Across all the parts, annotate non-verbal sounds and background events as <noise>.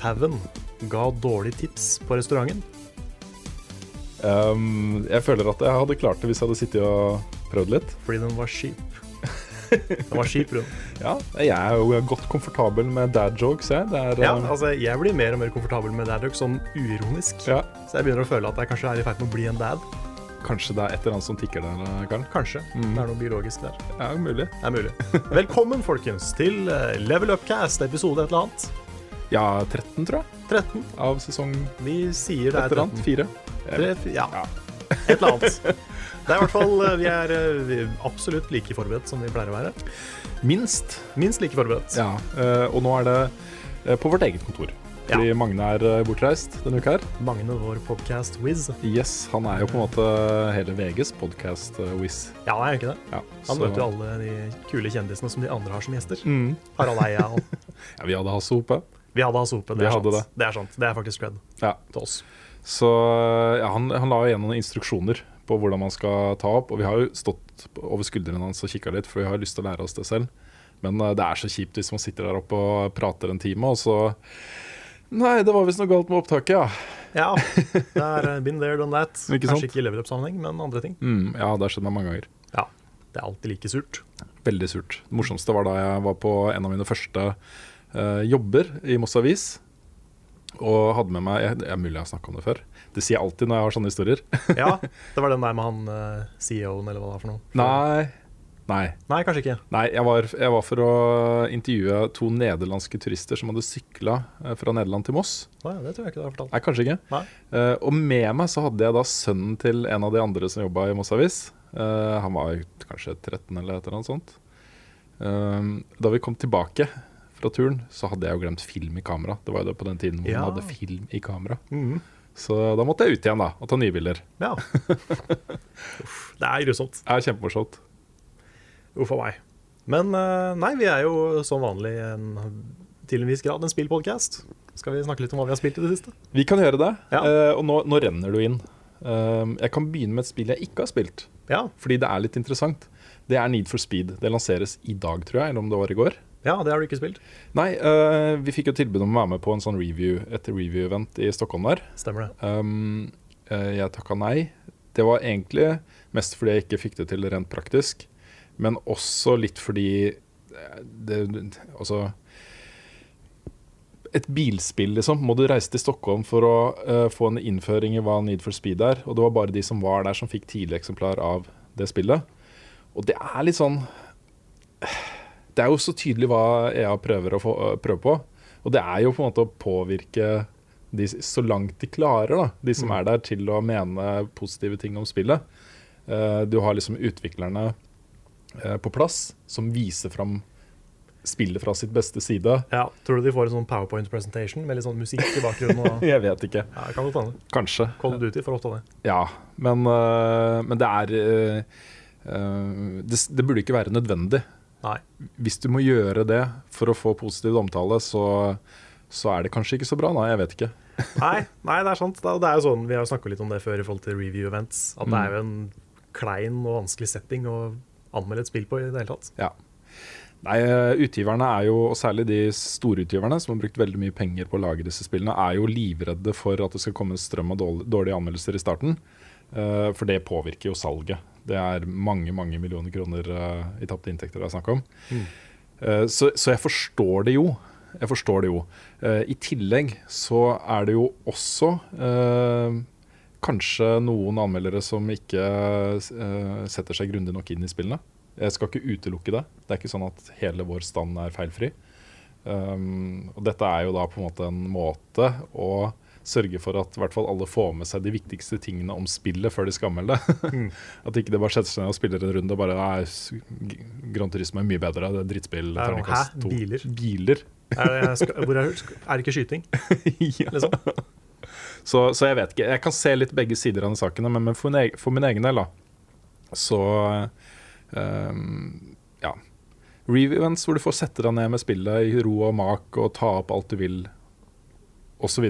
Sauen ga dårlig tips på restauranten? Um, jeg føler at jeg hadde klart det hvis jeg hadde sittet og prøvd litt. Fordi den var skip. Den var skip, Rune. <laughs> Ja, jeg er jo godt komfortabel med dad jokes, jeg. Det er, Ja, um, altså, jeg blir mer og mer komfortabel med dad jokes, sånn uironisk. ja, Så jeg begynner å føle at jeg kanskje er i ferd med å bli en dad. Kanskje det er et eller annet som tikker der, Karl. Kanskje. Mm. Det er noe biologisk der. Ja, mulig. Det er mulig. Velkommen, folkens, til eh, Level Upcast, episode et eller annet. Ja, 13, tror jeg, 13. av sesong Vi sier det er eller annet. 13. Fire. Tre, ja. Ja. Et eller annet. <laughs> Det er i hvert fall eh, Vi er eh, vi er absolutt like forberedt som vi pleier å være. Minst. Minst like forberedt. Ja, eh, og nå er det på vårt eget kontor. Fordi Magne er bortreist denne uka her. Magne, vår podcast-wiz. Yes, han er jo på en måte hele VGs podcast-wiz. Ja, han er jo ikke det? Ja, Han møter jo alle de kule kjendisene som de andre har som gjester. Mm. Harald Eia <laughs> Ja, vi hadde Hasse Hope. Vi hadde Hasse Hope. Det, er hadde sant. det er sant. Det er faktisk cred Ja. til oss. Så ja, han, han la jo igjen noen instruksjoner på hvordan man skal ta opp. Og vi har jo stått over skuldrene hans og kikka litt, for vi har lyst til å lære oss det selv. Men uh, det er så kjipt hvis man sitter der oppe og prater en time, og så Nei, det var visst noe galt med opptaket, ja. Ja, <laughs> det er uh, been there, done that. Ikke Kanskje ikke i level up-sammenheng, men andre ting. Mm, ja, det har skjedd meg mange ganger. Ja, Det er alltid like surt. Veldig surt. Det morsomste var da jeg var på en av mine første eh, jobber i Moss Avis. Og hadde med meg Det er mulig jeg har snakka om det før. Det sier jeg alltid når jeg har sånne historier. <laughs> Ja, Det var den der med han <laughs> uh, CEO-en, eller hva det var for noe. Nei. Nei. Nei, kanskje ikke. Nei, jeg var, jeg var for å intervjue to nederlandske turister som hadde sykla fra Nederland til Moss. Nei, det tror jeg ikke du har fortalt. Nei, kanskje ikke. Nei. Uh, og med meg så hadde jeg da sønnen til en av de andre som jobba i Moss Avis. Uh, han var kanskje 13 eller et eller annet sånt. Eh, da vi kom tilbake fra turen, så hadde jeg jo glemt film i kamera. Det var jo det på den tiden hvor Ja. man hadde film i kamera. Mm. Så da måtte jeg ut igjen da og ta nye bilder. Ja. <laughs> Uff, det er grusomt. Det er kjempemorsomt. Uff a meg. Men eh, nei, vi er jo som vanlig en, til en viss grad en spillpodcast. Skal vi snakke litt om hva vi har spilt i det siste? Vi kan gjøre det. Ja. Uh, og nå, nå renner du inn. Uh, jeg kan begynne med et spill jeg ikke har spilt. Ja, Fordi det er litt interessant. Det er Need for Speed. Det lanseres i dag, tror jeg, eller om det var i går. Ja det har du ikke spilt. Nei, uh, vi fikk jo tilbud om å være med på en sånn review, et review-event i Stockholm der. Stemmer det. Um, uh, jeg takka nei. Det var egentlig mest fordi jeg ikke fikk det til rent praktisk, men også litt fordi eh, det, Altså Et bilspill, liksom. Må du reise til Stockholm for å uh, få en innføring i hva Need for Speed er? Og det var bare de som var der, som fikk tidlig eksemplar av det spillet. Og det er litt sånn Det er jo så tydelig hva EA prøver å få, øh, prøve på. Og det er jo på en måte å påvirke de så langt de klarer, da, de som Mm. er der, til å mene positive ting om spillet. Uh, du har liksom utviklerne uh, på plass som viser fram spillet fra sitt beste side. Ja, Tror du de får en sånn powerpoint presentation med litt sånn musikk i bakgrunnen? Og, <laughs> Jeg vet ikke. ja, kan godt hende. Kanskje. Call of Duty får ofte det. Ja, men, uh, men det er det, det burde ikke være nødvendig. Nei. Hvis du må gjøre det for å få positiv omtale, så, så er det kanskje ikke så bra. Nei, jeg vet ikke. <laughs> Nei, nei, det er sant. Det er- jo sånn, Vi har snakka litt om det før i forhold til review events. At det er jo en klein og vanskelig setting å anmelde et spill på i det hele tatt. Ja. Nei, øh, Utgiverne er jo, og særlig de store utgiverne som har brukt veldig mye penger på å lage disse spillene, er jo livredde for at det skal komme strøm av dårlige anmeldelser i starten. Eh, for det påvirker jo salget. Det er mange mange millioner kroner eh, i tapte inntekter det er snakk om. Mm. Eh, så, så jeg forstår det jo. Jeg forstår det jo. Eh, I tillegg så er det jo også eh, kanskje noen anmeldere som ikke eh, setter seg grundig nok inn i spillene. Jeg skal ikke utelukke det. Det er ikke sånn at hele vår stand er feilfri. Um, og dette er jo da på en måte en måte å sørge for at i hvert fall alle får med seg de viktigste tingene om spillet før de skal anmelde det. Mm. <laughs> at ikke det bare setter seg ned og spiller en runde og bare er, Grand Turisme er mye bedre. Det er drittspill. Det er hæ? to. Biler? Biler. <laughs> Er det, skal, er, er det ikke skyting? <laughs> ja. Liksom? så, så jeg vet ikke. Jeg kan se litt begge sider av de sakene, men men for min, egen, for min egen del, da, så um, Ja. Reviews hvor du får sette deg ned med spillet i ro og mak og ta opp alt du vil, osv.,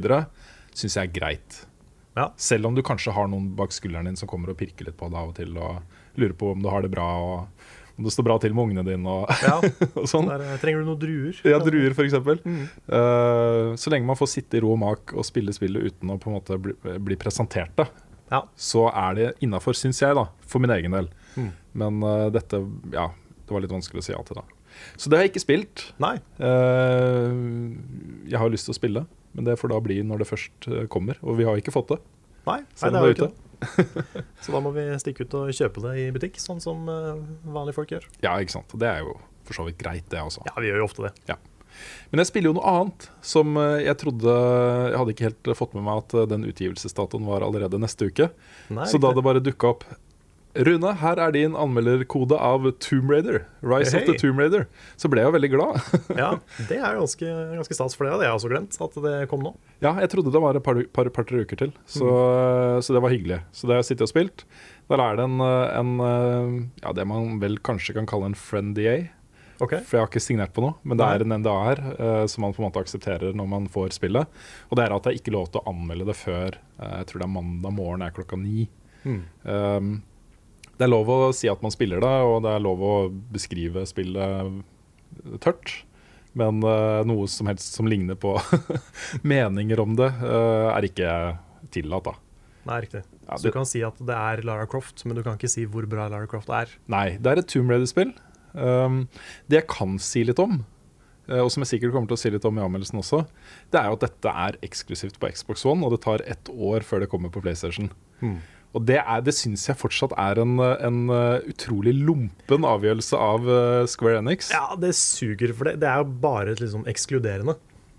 syns jeg er greit. Ja. Selv om du kanskje har noen bak skulderen din som kommer og pirker litt på deg av og til og lurer på om du har det bra og om det står bra til med ungene dine og, Ja. <laughs> og sånn. Der, eh, trenger du noen druer? Ja, druer f.eks. Mm. Uh, så lenge man får sitte i ro og mak og spille spillet uten å på en måte bli, bli presentert det, Ja. så er det innafor, syns jeg, da, for min egen del. Mm. Men uh, dette Ja, det var litt vanskelig å si ja til, da. Så det har jeg ikke spilt. Nei. Uh, jeg har lyst til å spille, men det får da bli når det først uh, kommer. Og vi har ikke fått det. Nei, nei det har er ikke det. <laughs> Så da må vi stikke ut og kjøpe det i butikk, sånn som eh, vanlige folk gjør. Ja, ikke sant. Det er jo for så vidt greit, det også. Ja, vi gjør jo ofte det. Men jeg spiller jo noe annet som uh, jeg trodde Jeg hadde ikke helt fått med meg at den utgivelsesdatoen var allerede neste uke. Nei, Så da det bare dukka opp Rune, her er din anmelderkode av Tomb Raider. Rise of the Tomb Raider. Så ble jeg jo veldig glad. <laughs> Ja, det er ganske, ganske stas, for det hadde jeg også glemt, at det kom nå. ja, jeg trodde det var et par-tre par, par, par uker til, så, så det var hyggelig. Så det har jeg sittet og spilt. Der er det en, en ja, det man vel kanskje kan kalle en friend-DA. Okay. For jeg har ikke signert på noe, men det er en NDA her uh, som man på en måte aksepterer når man får spillet. Og det er at jeg ikke lov til å anmelde det før uh, jeg tror det er mandag morgen er klokka ni. Mm. Um, det er lov å si at man spiller det, og det er lov å beskrive spillet tørt. Men uh, noe som helst som ligner på <laughs> meninger om det, uh, er ikke tillatt. da. Nei, riktig. Ja, Så du kan si at det er Lara Croft, men du kan ikke si hvor bra Lara Croft er. Nei, det er et Tomb Raider-spill. Um, det jeg kan si litt om, eh, og som jeg sikkert kommer til å si litt om i anmeldelsen også, det er jo at dette er eksklusivt på Xbox One, og det tar ett år før det kommer på PlayStation. Og det, er- det syns jeg fortsatt er en, en uh, utrolig lumpen avgjørelse av uh, Square Enix. Ja, det suger, for det, det er jo bare liksom ekskluderende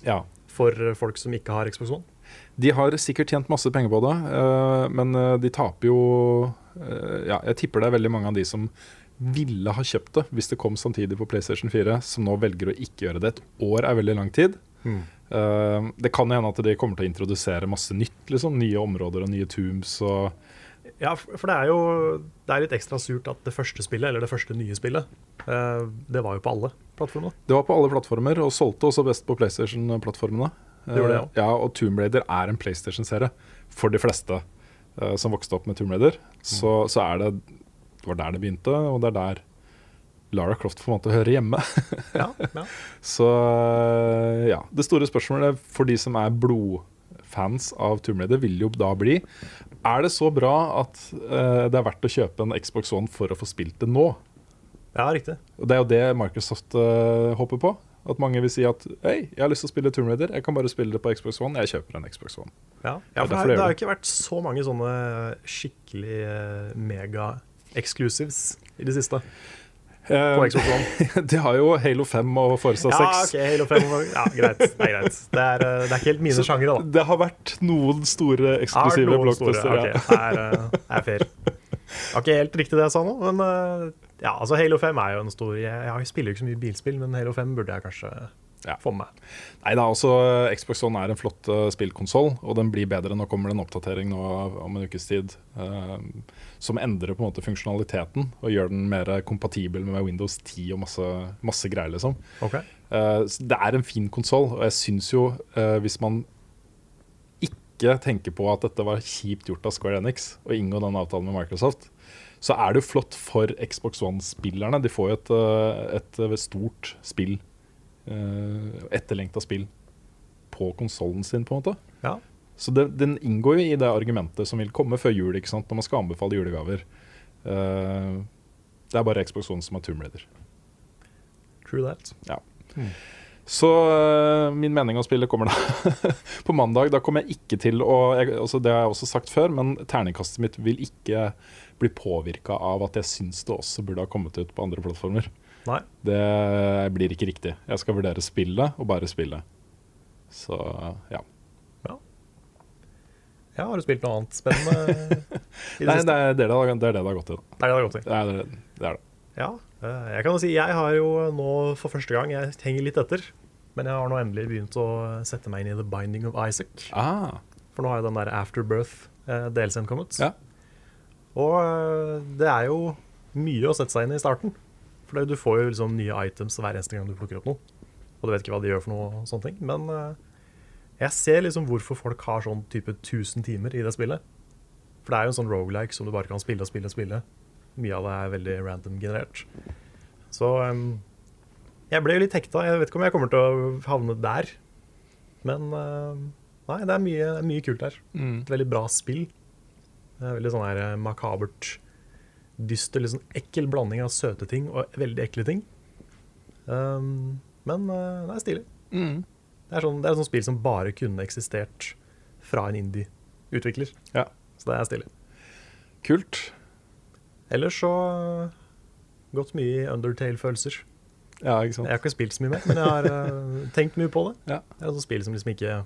Ja. for folk som ikke har Xbox One. De har sikkert tjent masse penger på det, men de taper jo Ja, jeg tipper det er veldig mange av de som ville ha kjøpt det hvis det kom samtidig på PlayStation 4, som nå velger å ikke gjøre det. Et år er veldig lang tid. Mm. det kan hende at de kommer til å introdusere masse nytt. liksom Nye områder og nye tombs. og Ja, for det er jo det er litt ekstra surt at det første spillet, eller det første nye spillet, eh, det var jo på alle plattformene. Det var på alle plattformer, og solgte også best på PlayStation-plattformene. Det gjorde det ja. ja, og Tomb Raider er en PlayStation-serie for de fleste uh, som vokste opp med Tomb Raider. Så, så er det Det var der det begynte, og det er der Lara Croft på en måte hører hjemme. <laughs> Ja, ja. Så ja. Det store spørsmålet for de som er blodfans av Tomb Raider, vil jo da bli Er det så bra at uh, det er verdt å kjøpe en Xbox One for å få spilt det nå? ja, riktig. Og Det er jo det Microsoft uh, håper på. At mange vil si at hei, jeg har lyst til å spille Tomb Raider, jeg kan bare spille det på Xbox One. Jeg kjøper en Xbox One. Ja, Ja, for det har jo ikke vært så mange sånne skikkelig eh, mega-exclusives i det siste på Xbox One. De har jo Halo 5 og Forza 6. Ja, ok, Halo 5 og- Ja, greit. Det er greit. Det er, eh, det er ikke helt mine sjangere, da. Det har vært noen store eksklusive blockbuster. ok, ja. det er, eh, er fair. Det var ikke helt riktig det jeg sa nå, men eh, ja, altså Halo 5 er jo en stor Jeg, jeg spiller jo ikke så mye bilspill, men Halo 5 burde jeg kanskje Ja. få med meg. Nei da, altså Xbox One er en flott uh, spillkonsoll, og den blir bedre. Nå kommer det en oppdatering nå om en ukes tid eh, som endrer på en måte funksjonaliteten og gjør den mer kompatibel med Windows 10 og masse, masse greier, liksom. Okay. Uh, det er en fin konsoll, og jeg syns jo, uh, hvis man ikke tenker på at dette var kjipt gjort av Square Enix å inngå den avtalen med Microsoft, så er det jo flott for Xbox One-spillerne. De får jo et, eh, et eh, stort spill, uh, etterlengta spill, på konsollen sin, på en måte. Ja. Så det, den inngår jo i det argumentet som vil komme før jul, ikke sant? når man skal anbefale julegaver. Uh, det er bare Xbox One som har Tomb Raider. True that. Ja Så uh, min mening om spillet kommer da <laughs> på mandag. Da kommer jeg ikke til å jeg, altså Det har jeg også sagt før, men terningkastet mitt vil ikke bli påvirka av at jeg syns det også burde ha kommet ut på andre plattformer. Nei. Det blir ikke riktig. Jeg skal vurdere spillet og bare spillet. Så ja. Ja, har du spilt noe annet spennende <laughs> i det Nei, det er det det, har- det, er det det har gått i. da. Det er det det har gått i. Det er det, det, er det. Ja, eh, jeg kan jo si jeg har jo nå for første gang Jeg henger litt etter, men jeg har nå endelig begynt å sette meg inn i The Binding of Isaac. Ah, For nå har jo den der Afterbirth-delscenen kommet. Ja. Og eh, det er jo mye å sette seg inn i starten. For du får jo liksom nye items hver eneste gang du plukker opp noe. Og du vet ikke hva de gjør for noe og sånne ting. Men eh, jeg ser liksom hvorfor folk har sånn type 1000 timer i det spillet. For det er jo en sånn rogelike som du bare kan spille og spille og spille. Mye av det er veldig random generert. Så um, jeg ble jo litt hekta. Jeg vet ikke om jeg kommer til å havne der. Men uh, nei, det er mye, mye kult her. mm. Et veldig bra spill. Det er veldig sånn her eh, makabert, dyster, litt sånn ekkel blanding av søte ting og veldig ekle ting. Um, men uh, det er stilig. Mm. Det er, sånn, det er et sånt spill som bare kunne eksistert fra en indie-utvikler. Ja. Så det er stilig. Kult. Ellers så eh, gått mye i Undertale-følelser. Ja, ikke sant. Jeg har ikke spilt så mye mer, men jeg har uh, <laughs> tenkt mye på det. Ja. Det er et spill som liksom ikke,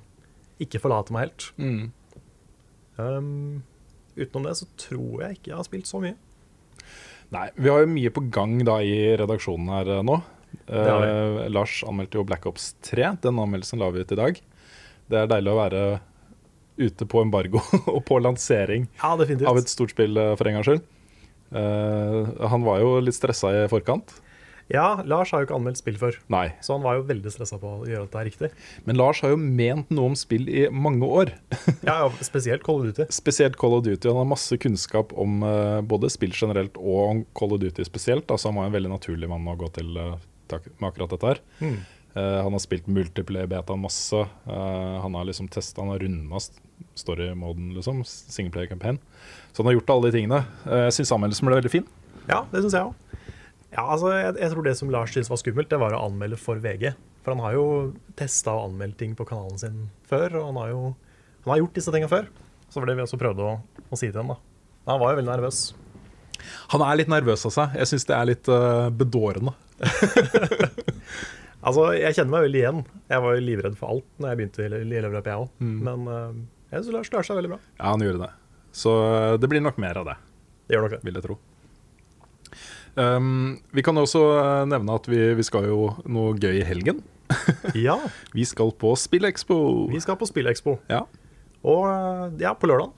ikke forlater meg helt. Mm. Um, utenom det så tror jeg ikke jeg har spilt så mye. Nei, vi har jo mye på gang da i redaksjonen her eh, nå. Eh, Lars anmeldte jo Black Ops 3. Den anmeldelsen la vi ut i dag. Det er deilig å være ute på embargo <laughs> og på lansering Ja, av et stort spill eh, for en gangs skyld. Uh, han var jo litt stressa i forkant. Ja, Lars har jo ikke anmeldt spill før, Nei. så han var jo veldig stressa på å gjøre dette riktig. Men Lars har jo ment noe om spill i mange år. Ja, ja, Spesielt Call of Duty. <laughs> Spesielt Call of Duty. Han har masse kunnskap om uh, både spill generelt og Call of Duty spesielt. Altså, han var en veldig naturlig mann å gå til tak med akkurat dette her. Mm. Uh, han har spilt multiplayer beta masse. Uh, han har liksom testet, han har runda story-moden, liksom. Singleplayer campaign. Så han har gjort alle de tingene. Jeg jeg syns anmeldelsen ble veldig fin. Ja, det syns jeg òg. Ja, altså, jeg, jeg tror det som Lars syntes var skummelt, det var å anmelde for VG. For han har jo testa og anmeldt ting på kanalen sin før, og han har jo han har gjort disse tinga før. Så var det vi også prøvde å, å si til ham, da. Men han var jo veldig nervøs. Han er litt nervøs av seg. Jeg syns det er litt bedårende. <laughs> Altså, jeg kjenner meg veldig igjen. Jeg var jo livredd for alt når jeg begynte i elevløpet, jeg òg. Mm. Men uh, jeg syns Lars klarer seg veldig bra. Ja, han gjorde det. Så eh, det blir nok mer av det. Det gjør nok det. vil jeg tro. Um, vi kan også eh, nevne at vi, vi skal jo noe gøy i helgen. <laughs> Ja, Vi skal på Spillekspo. vi skal på Spillekspo. Ja. Og ja, på lørdag.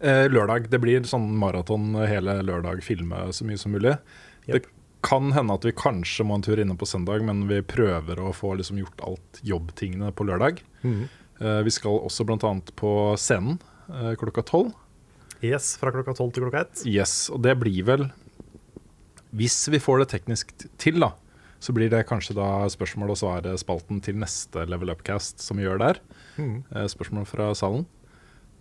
Eh, lørdag. Det blir sånn maraton hele lørdag, filme så mye som mulig. Yep. Det kan hende at vi kanskje må en tur inne på søndag, men vi prøver å få liksom gjort alt jobbtingene på lørdag. Eh, vi skal også bl.a. på scenen uh, klokka tolv. Yes, fra klokka tolv til klokka ett. Yes, og det blir vel Hvis vi får det teknisk til, da, så blir det kanskje da spørsmål og svar-spalten til neste Level Upcast som vi gjør der. Mm. Uh, Spørsmål fra salen.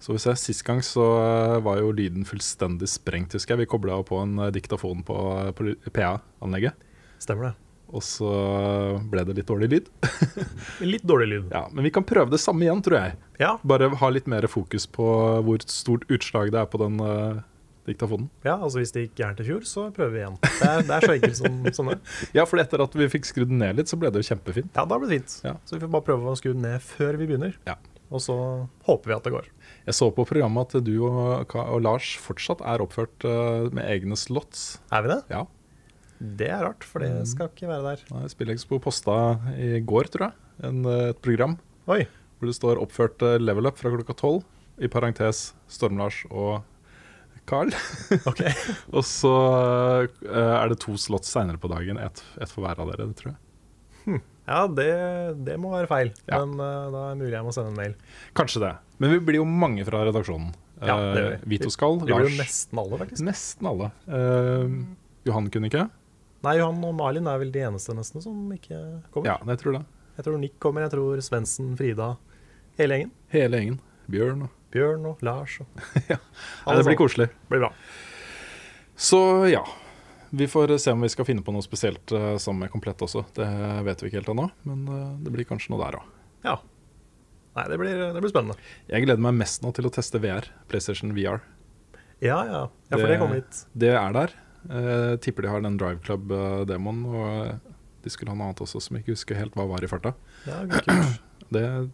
Så vi ser, Sist gang så eh, var jo lyden fullstendig sprengt, husker jeg. Vi kobla på en eh, diktafon på, på PA-anlegget. Stemmer det. Og så ble det litt dårlig lyd. <laughs> Litt dårlig lyd. Ja, Men vi kan prøve det samme igjen, tror jeg. Ja, Bare ha litt mer fokus på hvor stort utslag det er på den uh, diktafonen. ja altså hvis det gikk gærent i fjor, så prøver vi igjen. Det er, det er så enkelt som, sånn det. <laughs> Ja, for etter at vi fikk skrudd den ned litt, så ble det jo kjempefint. Ja, da ble det fint. Ja. Så vi får bare prøve å skru den ned før vi begynner. Ja. Og så håper vi at det går. Jeg så på programmet at du og, og Lars fortsatt er oppført uh, med egne slots. Er vi det? Ja. Det er rart, for det skal ikke være der. Nei, Spillekspo posta i går, tror jeg, en, eh, et program Oi. hvor det står oppført eh, level up fra klokka tolv. I parentes Storm-Lars og Carl. <laughs> Ok. og så uh, er det to slots seinere på dagen. Ett et for hver av dere, det tror jeg. Ja, det, det må være feil. Ja. Men uh, da er det mulig jeg må sende en mail. Kanskje det. Men vi blir jo mange fra redaksjonen. Ja, det gjør Eh, vi. vi Lars. Det blir jo nesten alle, faktisk. Nesten alle. Uh, Johan kunne ikke? Nei, Johan og Malin er vel de eneste nesten som ikke kommer. Ja, jeg tror det. Jeg tror Nick kommer, jeg tror Svendsen, Frida, hele gjengen. Hele gjengen. Bjørn og Bjørn og Lars og <laughs> Nei, Det blir koselig koselig. Blir bra. Så ja. Vi får se om vi skal finne på noe spesielt eh, sammen med Komplett også. Det vet vi ikke helt ennå, men eh, det blir kanskje noe der òg. Ja. Nei, det blir, det blir spennende. Jeg gleder meg mest nå til å teste VR. PlayStation VR. Ja, ja. ja for det, kom hit. Det er der. Jeg tipper de har den Drive Club-demoen. Og de skulle ha noe annet også som jeg ikke husker helt hva var i farta. Ja, kult. <clears throat> Det er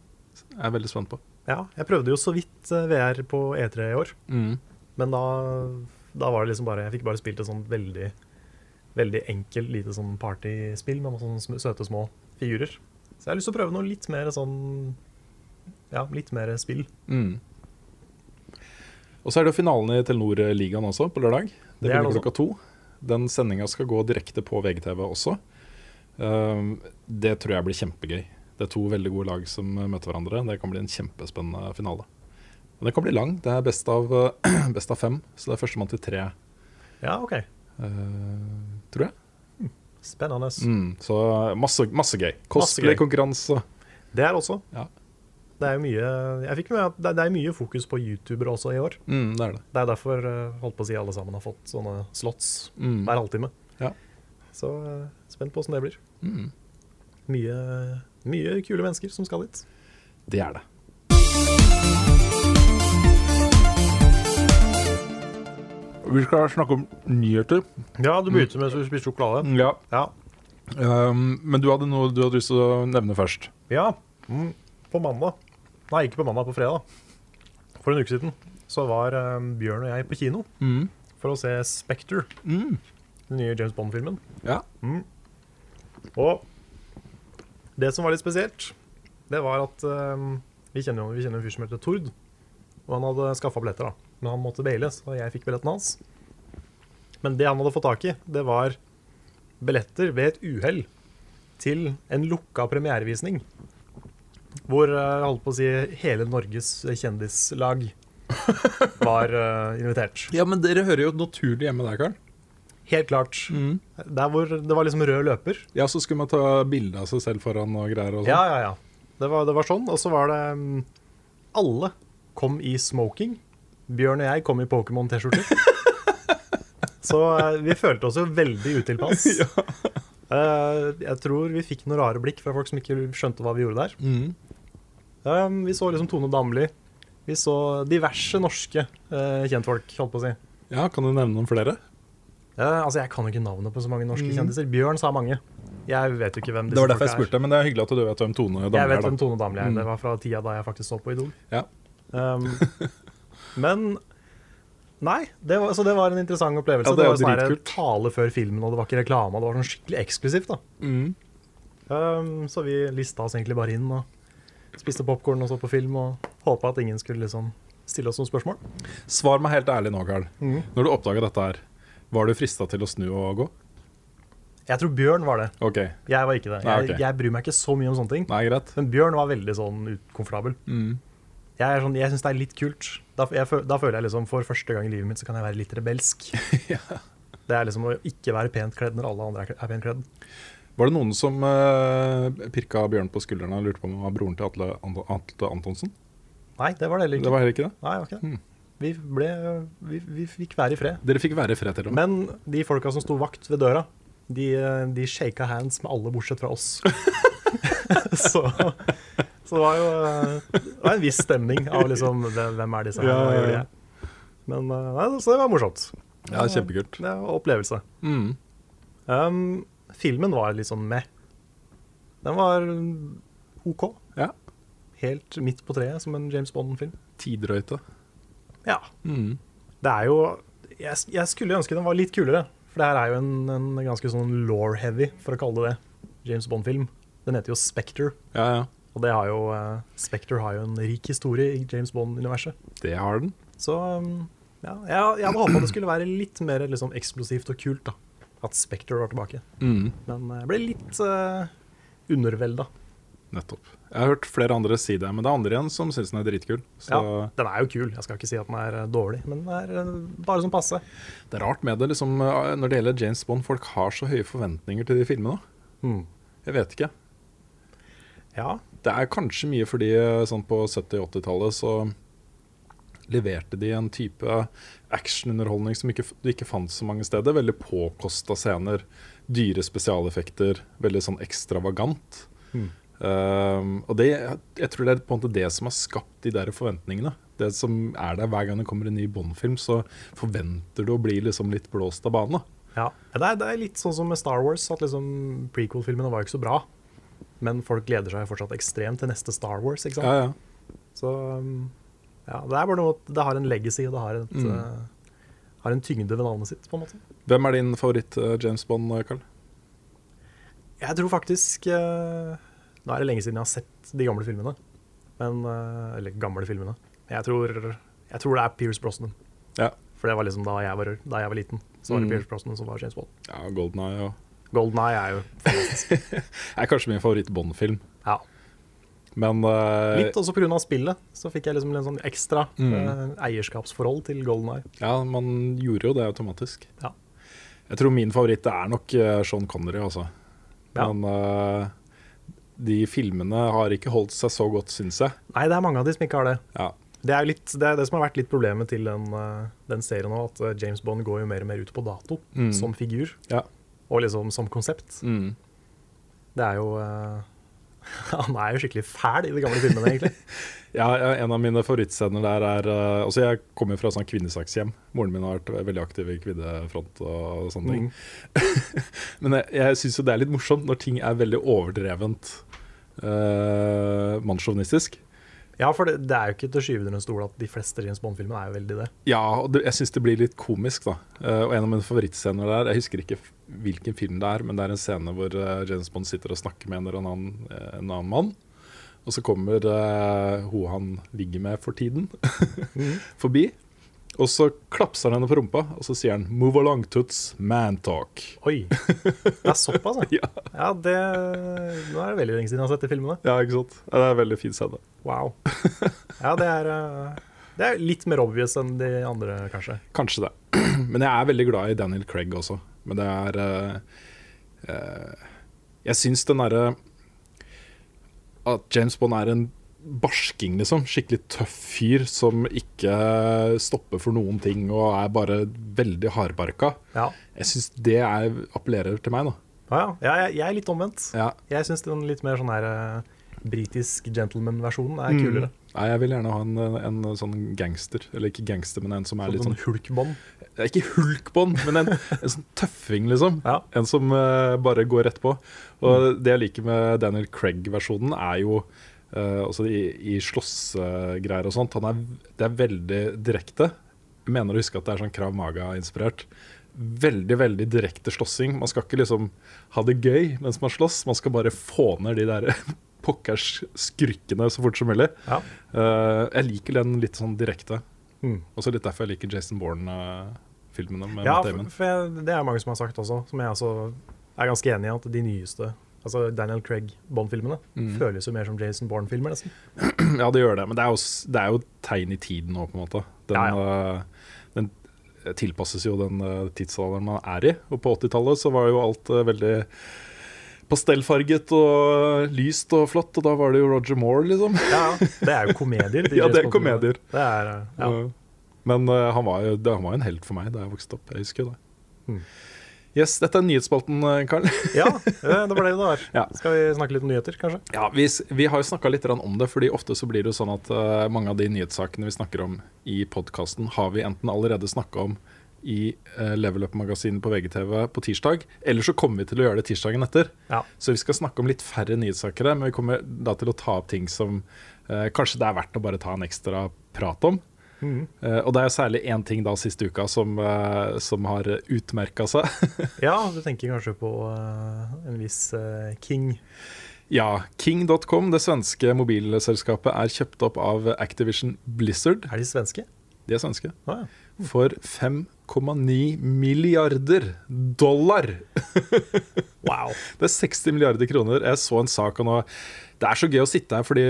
jeg veldig spent på. Ja, jeg prøvde jo så vidt eh, VR på E3 i år. Mm. Men da, da var det liksom bare Jeg fikk bare spilt et sånt veldig Veldig enkelt, lite sånn partyspill med sånne søte små figurer. Så jeg har lyst til å prøve noe litt mer sånn Ja, litt mer spill. Mm. Og så er det jo finalen i Telenor-ligaen også, på lørdag. Det, Det blir klokka to. Den sendinga skal gå direkte på VGTV også. Um, det tror jeg blir kjempegøy. Det er to veldig gode lag som møter hverandre. Det kan bli en kjempespennende finale. Men den kan bli lang. Det er best av, <clears throat> best av fem, så det er førstemann til tre, Ja, OK. uh, tror jeg. Spennende. Mm, så masse, masse gøy. Cosplay-konkurranse. Det er også. Ja. Det er jo mye med det er mye fokus på youtubere også i år. Mm, det er det. Det er derfor eh, holdt på å si alle sammen har fått sånne slots Mm. hver halvtime. Ja. Så eh, spent på åssen det blir. Mm, Mye, mye kule mennesker som skal dit. det er det. Vi skal snakke om nyheter. Ja, du begynte med å spise sjokolade. Ja. Ja. Um, men du hadde noe du hadde lyst til å nevne først. ja. Mm. På mandag Nei, ikke på mandag, på fredag. For en uke siden så var um, Bjørn og jeg på kino Mm. for å se Spectre, Mm. den nye James Bond-filmen. Ja. Mm. Og det som var litt spesielt, det var at um, vi kjenner jo en fyr som heter Tord. Og han hadde skaffa billetter, da. Men han måtte baile, så jeg fikk billetten hans. Men det han hadde fått tak i, det var billetter ved et uhell til en lukka premierevisning. Hvor eh, jeg holdt på å si hele Norges kjendislag <laughs> var eh, invitert. ja, men dere hører jo naturlig hjemme der, Karl. Helt klart. Mm. Der hvor det var liksom rød løper. Ja, så skulle man ta bilde av seg selv foran og greier og sånn. Ja, ja, ja. Det var, det var sånn. Og så var det mm, Alle kom i smoking. Bjørn og jeg kom i Pokémon-T-skjorter. <laughs> så eh, vi følte oss jo veldig utilpass. <laughs> Eh, jeg tror vi fikk noen rare blikk fra folk som ikke skjønte hva vi gjorde der. Mm. Eh, vi så liksom Tone Damli. Vi så diverse norske eh, kjentfolk, holdt på å si. ja, kan du nevne noen flere? Eh, altså, Jeg kan jo ikke navnet på så mange norske Mm. kjendiser. Bjørn sa mange. Jeg vet jo ikke hvem disse Det var derfor jeg folka er. spurte, men det er hyggelig at du vet hvem Tone Damli Jeg vet er. hvem da. Tone Damli er. Mm. Det var fra tida da jeg faktisk så på Idol. Ja. Um, <laughs> men Nei, det var, så det var en interessant opplevelse. Ja, det det, var sånn tale før filmen, og det var ikke reklame. Det var sånn skikkelig eksklusivt. da Mm. um, Så vi lista oss egentlig bare inn og spiste popkorn og så på film og håpa at ingen skulle liksom stille oss noen spørsmål. Svar meg helt ærlig nå, Karl. Mm. Når du oppdaga dette her, var du frista til å snu og gå? Jeg tror Bjørn var det. Okay. Jeg var ikke det. Nei, Jeg, jeg bryr meg ikke så mye om sånne ting. Nei. Men Bjørn var veldig sånn ukomfortabel. Mm. Jeg, sånn, jeg syns det er litt kult. Da, jeg, da føler jeg liksom for første gang i livet mitt så kan jeg være litt rebelsk. <laughs> Det er liksom å ikke være pent kledd når alle andre er pent kledd. Var det noen som uh, pirka Bjørn på skuldrene og lurte på om han var broren til Atle, Ant- Atle Antonsen? Nei, det var det heller ikke. Det var heller ikke det? Nei, det. Hmm. Vi, ble, vi, vi fikk være i fred. Dere fikk være i fred til og. Men de folka som sto vakt ved døra, de, de shaka hands med alle bortsett fra oss. <laughs> <laughs> så, så det var jo det var en viss stemning av liksom hvem er disse her, hva gjør de her? Men eh, nei, så det var morsomt. Ja, kjempekult. Det var opplevelse. Mm. Um, filmen var litt sånn med. Den var OK. Ja. Helt midt på treet, som en James Bond-film. Tidrøyte. Ja. Mm. Det er jo jeg, jeg skulle ønske den var litt kulere. For det her er jo en, en ganske sånn law-heavy, for å kalle det det, James Bond-film. Den heter jo Spectre, Ja, ja. Og det har jo, uh, Spectre har jo en rik historie i James Bond-universet. Det har den. Så um, ja, jeg, jeg hadde håpa det skulle være litt mer liksom, eksplosivt og kult. da At Spectre var tilbake. Mm. Men jeg ble litt uh, undervelda. Nettopp. Jeg har hørt flere andre si det, men det er andre igjen som syns den er dritkul. Så Ja, den er jo kul. Jeg skal ikke si at den er eh, dårlig, men den er eh, bare som passe. det er rart med det, liksom, eh, når det gjelder James Bond. Folk har så høye forventninger til de filmene. Mm. Jeg vet ikke. Ja. Det er kanskje mye fordi eh, sånn på 70- og 80-tallet så leverte de en type actionunderholdning som ikke, ikke fant så mange steder. Veldig påkosta scener, dyre spesialeffekter, veldig sånn ekstravagant. Mm. Um, og det, jeg tror det er på en måte det som har skapt de der forventningene. Det som er der Hver gang det kommer en ny Bond-film, så forventer du å bli liksom litt blåst av banen. Ja, det er, det er litt sånn som med Star Wars, at liksom prequel-filmene var ikke så bra. Men folk gleder seg fortsatt ekstremt til neste Star Wars. ikke sant? Ja, ja. Så um, ja, det er bare noe at det har en legacy, og det har, et, Mm. uh, har en tyngde ved navnet sitt, på en måte. Hvem er din favoritt eh, James Bond, Carl? Jeg tror faktisk uh, Nå er det lenge siden jeg har sett de gamle filmene. Men, eh, eller gamle filmene. Jeg tror, jeg tror det er Pierce Brosnan. Ja. For det var liksom da jeg var, da jeg var liten. Så var det Mm. Pierce Brosnan som var James Bond. Ja, Golden Eye og Golden Eye er jo <laughs> er kanskje min favoritt-Bond-film. ja. Men uh, Litt også pga. spillet. Så fikk jeg liksom en sånn ekstra Mm. uh, eierskapsforhold til Golden Eye. ja, man gjorde jo det automatisk. Ja. Jeg tror min favoritt er nok eh, Sean Connery, altså. Ja. Men uh, de filmene har ikke holdt seg så godt, syns jeg. Nei, det er mange av de som ikke har det. Ja. Det er, jo litt, det er det som har vært litt problemet til den, den serien nå, at James Bond går jo mer og mer ut på dato Mm. som figur. Ja. Og liksom som konsept. Mm. Det er jo eh, <laughs> Han er jo skikkelig fæl i de gamle filmene, egentlig. <laughs> Ja, en av mine favorittscener der er uh, Altså, jeg kommer jo fra sånn kvinnesakshjem. Moren min har vært veldig aktiv i kvinnefront og sånne ting. Mm. <laughs> Men jeg, jeg syns jo det er litt morsomt når ting er veldig overdrevent uh, mannssjåvinistisk. Ja, for det, det er jo ikke til å skyve under en stol at de fleste James Bond-filmene er jo veldig det. Ja, og det, jeg syns det blir litt komisk, da. Uh, og en av mine favorittscener der Jeg husker ikke hvilken film det er, men det er en scene hvor uh, James Bond sitter og snakker med en eller annen, eh, en annen mann. Og så kommer hun han ligger med for tiden, <laughs> forbi. Og så klapser han henne på rumpa, og så sier han 'Move along, toots. Man talk'. Oi! Det er såpass, <laughs> ja. Ja. ja det, nå er det veldig lenge siden jeg har sett de filmene. Ja, ikke sant? Ja, det er en veldig fin scene. Wow. Ja, det er, eh, det er litt mer obvious enn de andre, kanskje. Kanskje det. <clears throat> Men jeg er veldig glad i Daniel Craig også. Men det er uh, uh, Jeg syns den derre At James Bond er en barsking, liksom. Skikkelig tøff fyr som ikke stopper for noen ting og er bare veldig hardbarka. Ja, Jeg syns det er, appellerer til meg, da. ja, ja. jeg, jeg er litt omvendt. Ja. Jeg syns den litt mer sånn her uh, britisk gentleman-versjonen er Mm. kulere. Nei, jeg vil gjerne ha en, en sånn gangster. Eller ikke gangster, men en som er litt Sånn, sånn sånn hulkbånd. Er Ikke hulkbånd, men en, en sånn tøffing, liksom. Ja. En som uh, bare går rett på. Og det jeg liker med Daniel Craig-versjonen, er jo eh, også i, i slåssgreier og sånt. Han er, det er veldig direkte. Jeg mener å huske at det er sånn Krav Maga-inspirert. Veldig, veldig direkte slåssing. Man skal ikke liksom ha det gøy mens man slåss, man skal bare få ned de der <laughs> pokkers skurkene så fort som mulig. Ja. Uh, jeg liker den litt sånn direkte. Mm. Også litt derfor jeg liker Jason Bourne-filmene Ja, for, for jeg, det er mange som har sagt også, som jeg også er ganske enig i, at de nyeste Altså Daniel Craig Bond-filmene Mm. føles jo mer som Jason Bourne-filmer, nesten. <clears throat> Ja, det gjør det, men det er jo, det er jo tegn i tiden nå, på en måte. Den, Ja, eh, den tilpasses jo den eh, tidsalderen man er i. Og på 80-tallet så var jo alt eh, veldig pastellfarget og lyst og flott, og da var det jo Roger Moore, liksom. Ja, det er jo <laughs> komedier. de Ja, det er komedier. Det er, eh, ja. Eh, Men eh, han var jo han var en helt for meg da jeg vokste opp. Jeg husker det. Mm. Yes, dette er nyhetsspalten, eh, Karl. <laughs> ja, eh, det var det det var. Ja. Skal vi snakke litt om nyheter, kanskje? Ja, vi, vi har jo snakka litt om det, fordi ofte så blir det jo sånn at uh, mange av de nyhetssakene vi snakker om i podkasten, har vi enten allerede snakka om i uh, Level Up-magasinet på VGTV på tirsdag, eller så kommer vi til å gjøre det tirsdagen etter. Ja. Så vi skal snakke om litt færre nyhetssaker, men vi kommer da til å ta opp ting som uh, kanskje det er verdt å bare ta en ekstra prat om. Eh, og det er særlig én ting da siste uka som, uh, som har utmerka seg. <laughs> ja, du tenker kanskje på uh, en viss King. ja, King.com, det svenske mobilselskapet, er kjøpt opp av Activision Blizzard. Er de svenske? De er svenske. Ah, ja. For 5,9 milliarder dollar! <laughs> Wow. Det er 60 milliarder kroner. Jeg så en sak og nå Det er så gøy å sitte her fordi,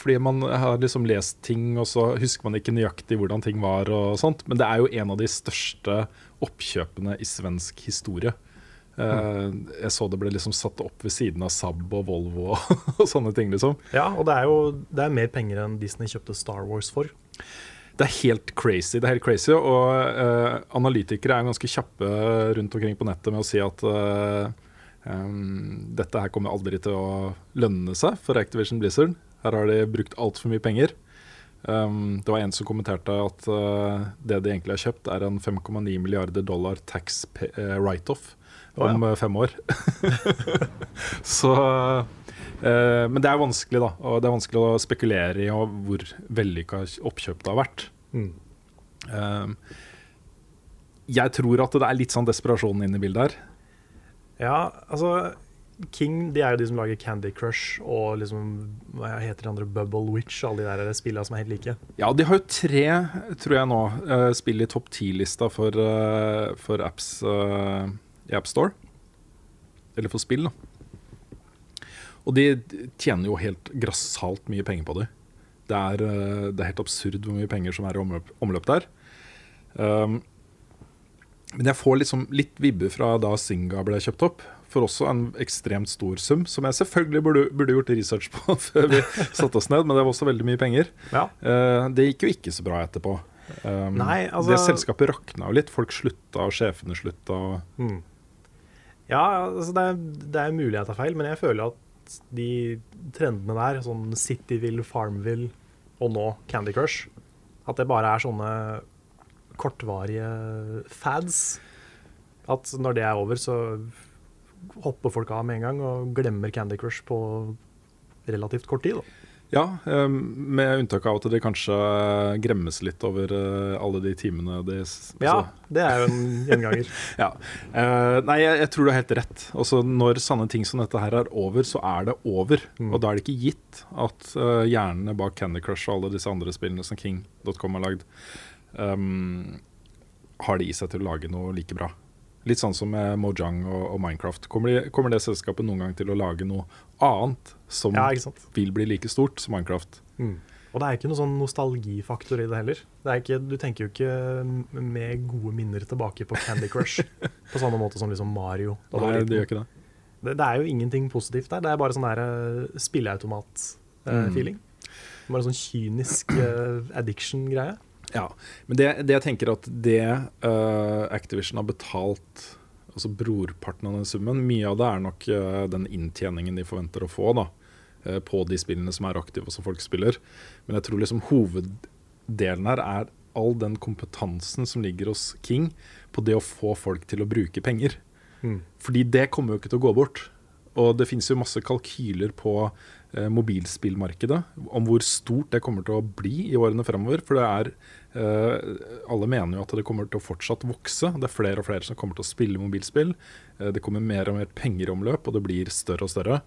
fordi man har liksom lest ting, og så husker man ikke nøyaktig hvordan ting var og sånt. Men det er jo en av de største oppkjøpene i svensk historie. Mm. jeg så det ble liksom satt opp ved siden av Saab og Volvo <laughs> og, sånne ting, liksom. Ja, og det er jo det er mer penger enn Disney kjøpte Star Wars for. det er helt crazy. Det er helt crazy, Og uh, analytikere er ganske kjappe rundt omkring på nettet med å si at eh, em, dette her kommer aldri til å lønne seg for Activision Blizzard. Her har de brukt altfor mye penger. Um, det var en som kommenterte at uh, det de egentlig har kjøpt, er en 5,9 milliarder dollar tax eh, write-off oh, ja. om eh, fem år. <laughs> Så Men det er vanskelig, da. Og det er vanskelig å spekulere i hvor vellykka oppkjøp det har vært. Mm. Um, jeg tror at det er litt sånn desperasjon inne i bildet her. Ja, altså King de er jo de som lager Candy Crush og liksom Hva heter de andre? Bubble Witch, alle de der spillene som er helt like. Ja, de har jo tre, tror jeg nå, eh, spill i topp ti-lista for, eh, for apps eh, i AppStore. Eller for spill, da. Og de tjener jo helt grassat mye penger på det. Det er, det er helt absurd hvor mye penger som er i omløp, omløp der. Um, men jeg får liksom litt vibber fra da Singa ble kjøpt opp. For også en ekstremt stor sum, som jeg selvfølgelig burde, burde gjort research på <laughs> før vi satte oss ned, men det var også veldig mye penger. Ja. Uh, det gikk jo ikke så bra etterpå. Um, Nei, altså- Det selskapet rakna jo litt. Folk slutta, og sjefene slutta. Mm. Ja, altså det, er, det er mulig jeg tar feil, men jeg føler at de trendene der, sånn Cityville, Farmville og nå Candy Crush, at det bare er sånne kortvarige fads. At når det er over, så hopper folk av med en gang og glemmer Candy Crush på relativt kort tid. Da. ja, um, med unntak av at det kanskje gremmes litt over uh, alle de timene de s- Ja, altså, det er jo en gjenganger. <laughs> ja. Eh, nei, jeg, tror du har helt rett. Altså, når sanne ting som dette her er over, så er det over. Mm. Og da er det ikke gitt at uh, hjernene bak Candy Crush og alle disse andre spillene som King.com har lagd, um, har det i seg til å lage noe like bra. Litt sånn som med Mojang og, og Minecraft. Kommer, de, kommer det selskapet noen gang til å lage noe annet som Ja, vil bli like stort som Minecraft? Mm. Og det er ikke noe sånn nostalgifaktor i det heller. Det er ikke, du tenker jo ikke med gode minner tilbake på Candy Crush <laughs> på samme måte som liksom Mario. Nei, det gjør ikke det. det, det er jo ingenting positivt der. Det er bare sånn der Mm. spilleautomat-feeling. Bare sånn kynisk eh, addiction-greie. Ja, men det, det jeg tenker at det uh, Activision har betalt Altså brorparten av den summen Mye av det er nok uh, den inntjeningen de forventer å få da uh, På de spillene som er aktive og som folk spiller. Men jeg tror liksom hoveddelen her er All den kompetansen som ligger hos King På det å få folk til å bruke penger. Mm. Fordi det kommer jo ikke til å gå bort. Og det finnes jo masse kalkyler på mobilspillmarkedet Om hvor stort det kommer til å bli i årene fremover For det er Eh, alle mener jo at det kommer til å fortsatt vokse. Det er flere og flere som kommer til å spille mobilspill. Eh, det kommer mer og mer penger i omløp, og det blir større og større.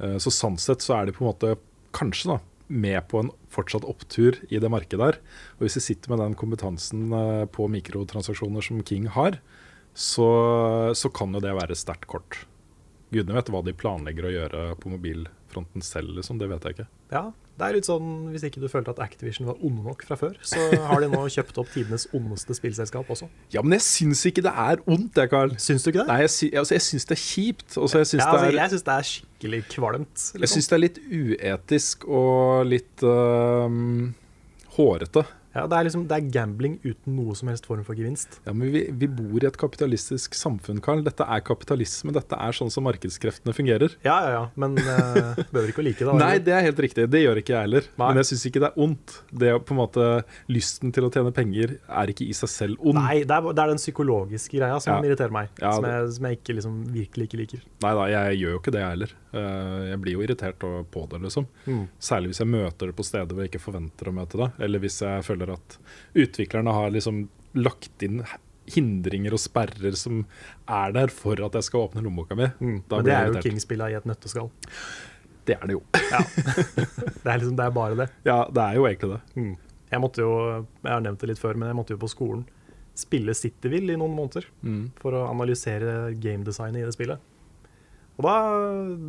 Eh, så sånn sett så er de på en måte kanskje da, med på en fortsatt opptur i det markedet der. Og hvis de sitter med den kompetansen eh, på mikrotransaksjoner som King har, så, så kan jo det være sterkt kort. Gudene vet hva de planlegger å gjøre på mobilfronten selv, liksom. Det vet jeg ikke. Ja, det er litt sånn Hvis ikke du følte at Activision var onde nok fra før, så har de nå <laughs> kjøpt opp tidenes ondeste spillselskap også. Ja, men jeg syns ikke det er ondt, jeg, Carl. Syns du ikke det? Nei, jeg, sy altså, jeg syns det er kjipt. Og jeg syns ja, altså, det, det er skikkelig kvalmt. jeg Liksom. syns det er litt uetisk og litt uh, hårete. Ja, det, er liksom, det er gambling uten noe som helst form for gevinst. Ja, men vi, vi bor i et kapitalistisk samfunn, Karl. Dette er kapitalisme. Dette er sånn som markedskreftene fungerer. Ja, ja, ja, men uh, behøver ikke å like det. <laughs> Nei, det er helt riktig. Det gjør ikke jeg heller. Nei. Men jeg syns ikke det er ondt. Det på en måte Lysten til å tjene penger er ikke i seg selv ond. Nei, det er, det er den psykologiske greia som Ja. irriterer meg. Ja, som, jeg, som jeg ikke liksom virkelig ikke liker. Nei da, jeg gjør jo ikke det, jeg heller. Eh, Jeg blir jo irritert på det, liksom. Særlig hvis jeg møter det på steder hvor jeg ikke forventer å møte det. Eller hvis jeg føler at utviklerne har liksom lagt inn hindringer og sperrer som er der for at jeg skal åpne lommeboka mi. Da Men det er jo. King-spilla i et nøtteskall. Det er det jo. Det er liksom, det er bare det. <laughs> Ja, det er jo egentlig det. Jeg måtte jo, jeg har nevnt det litt før, men jeg måtte jo på skolen spille Cityville i noen måneder Mm. for å analysere gamedesignet i det spillet. Og da,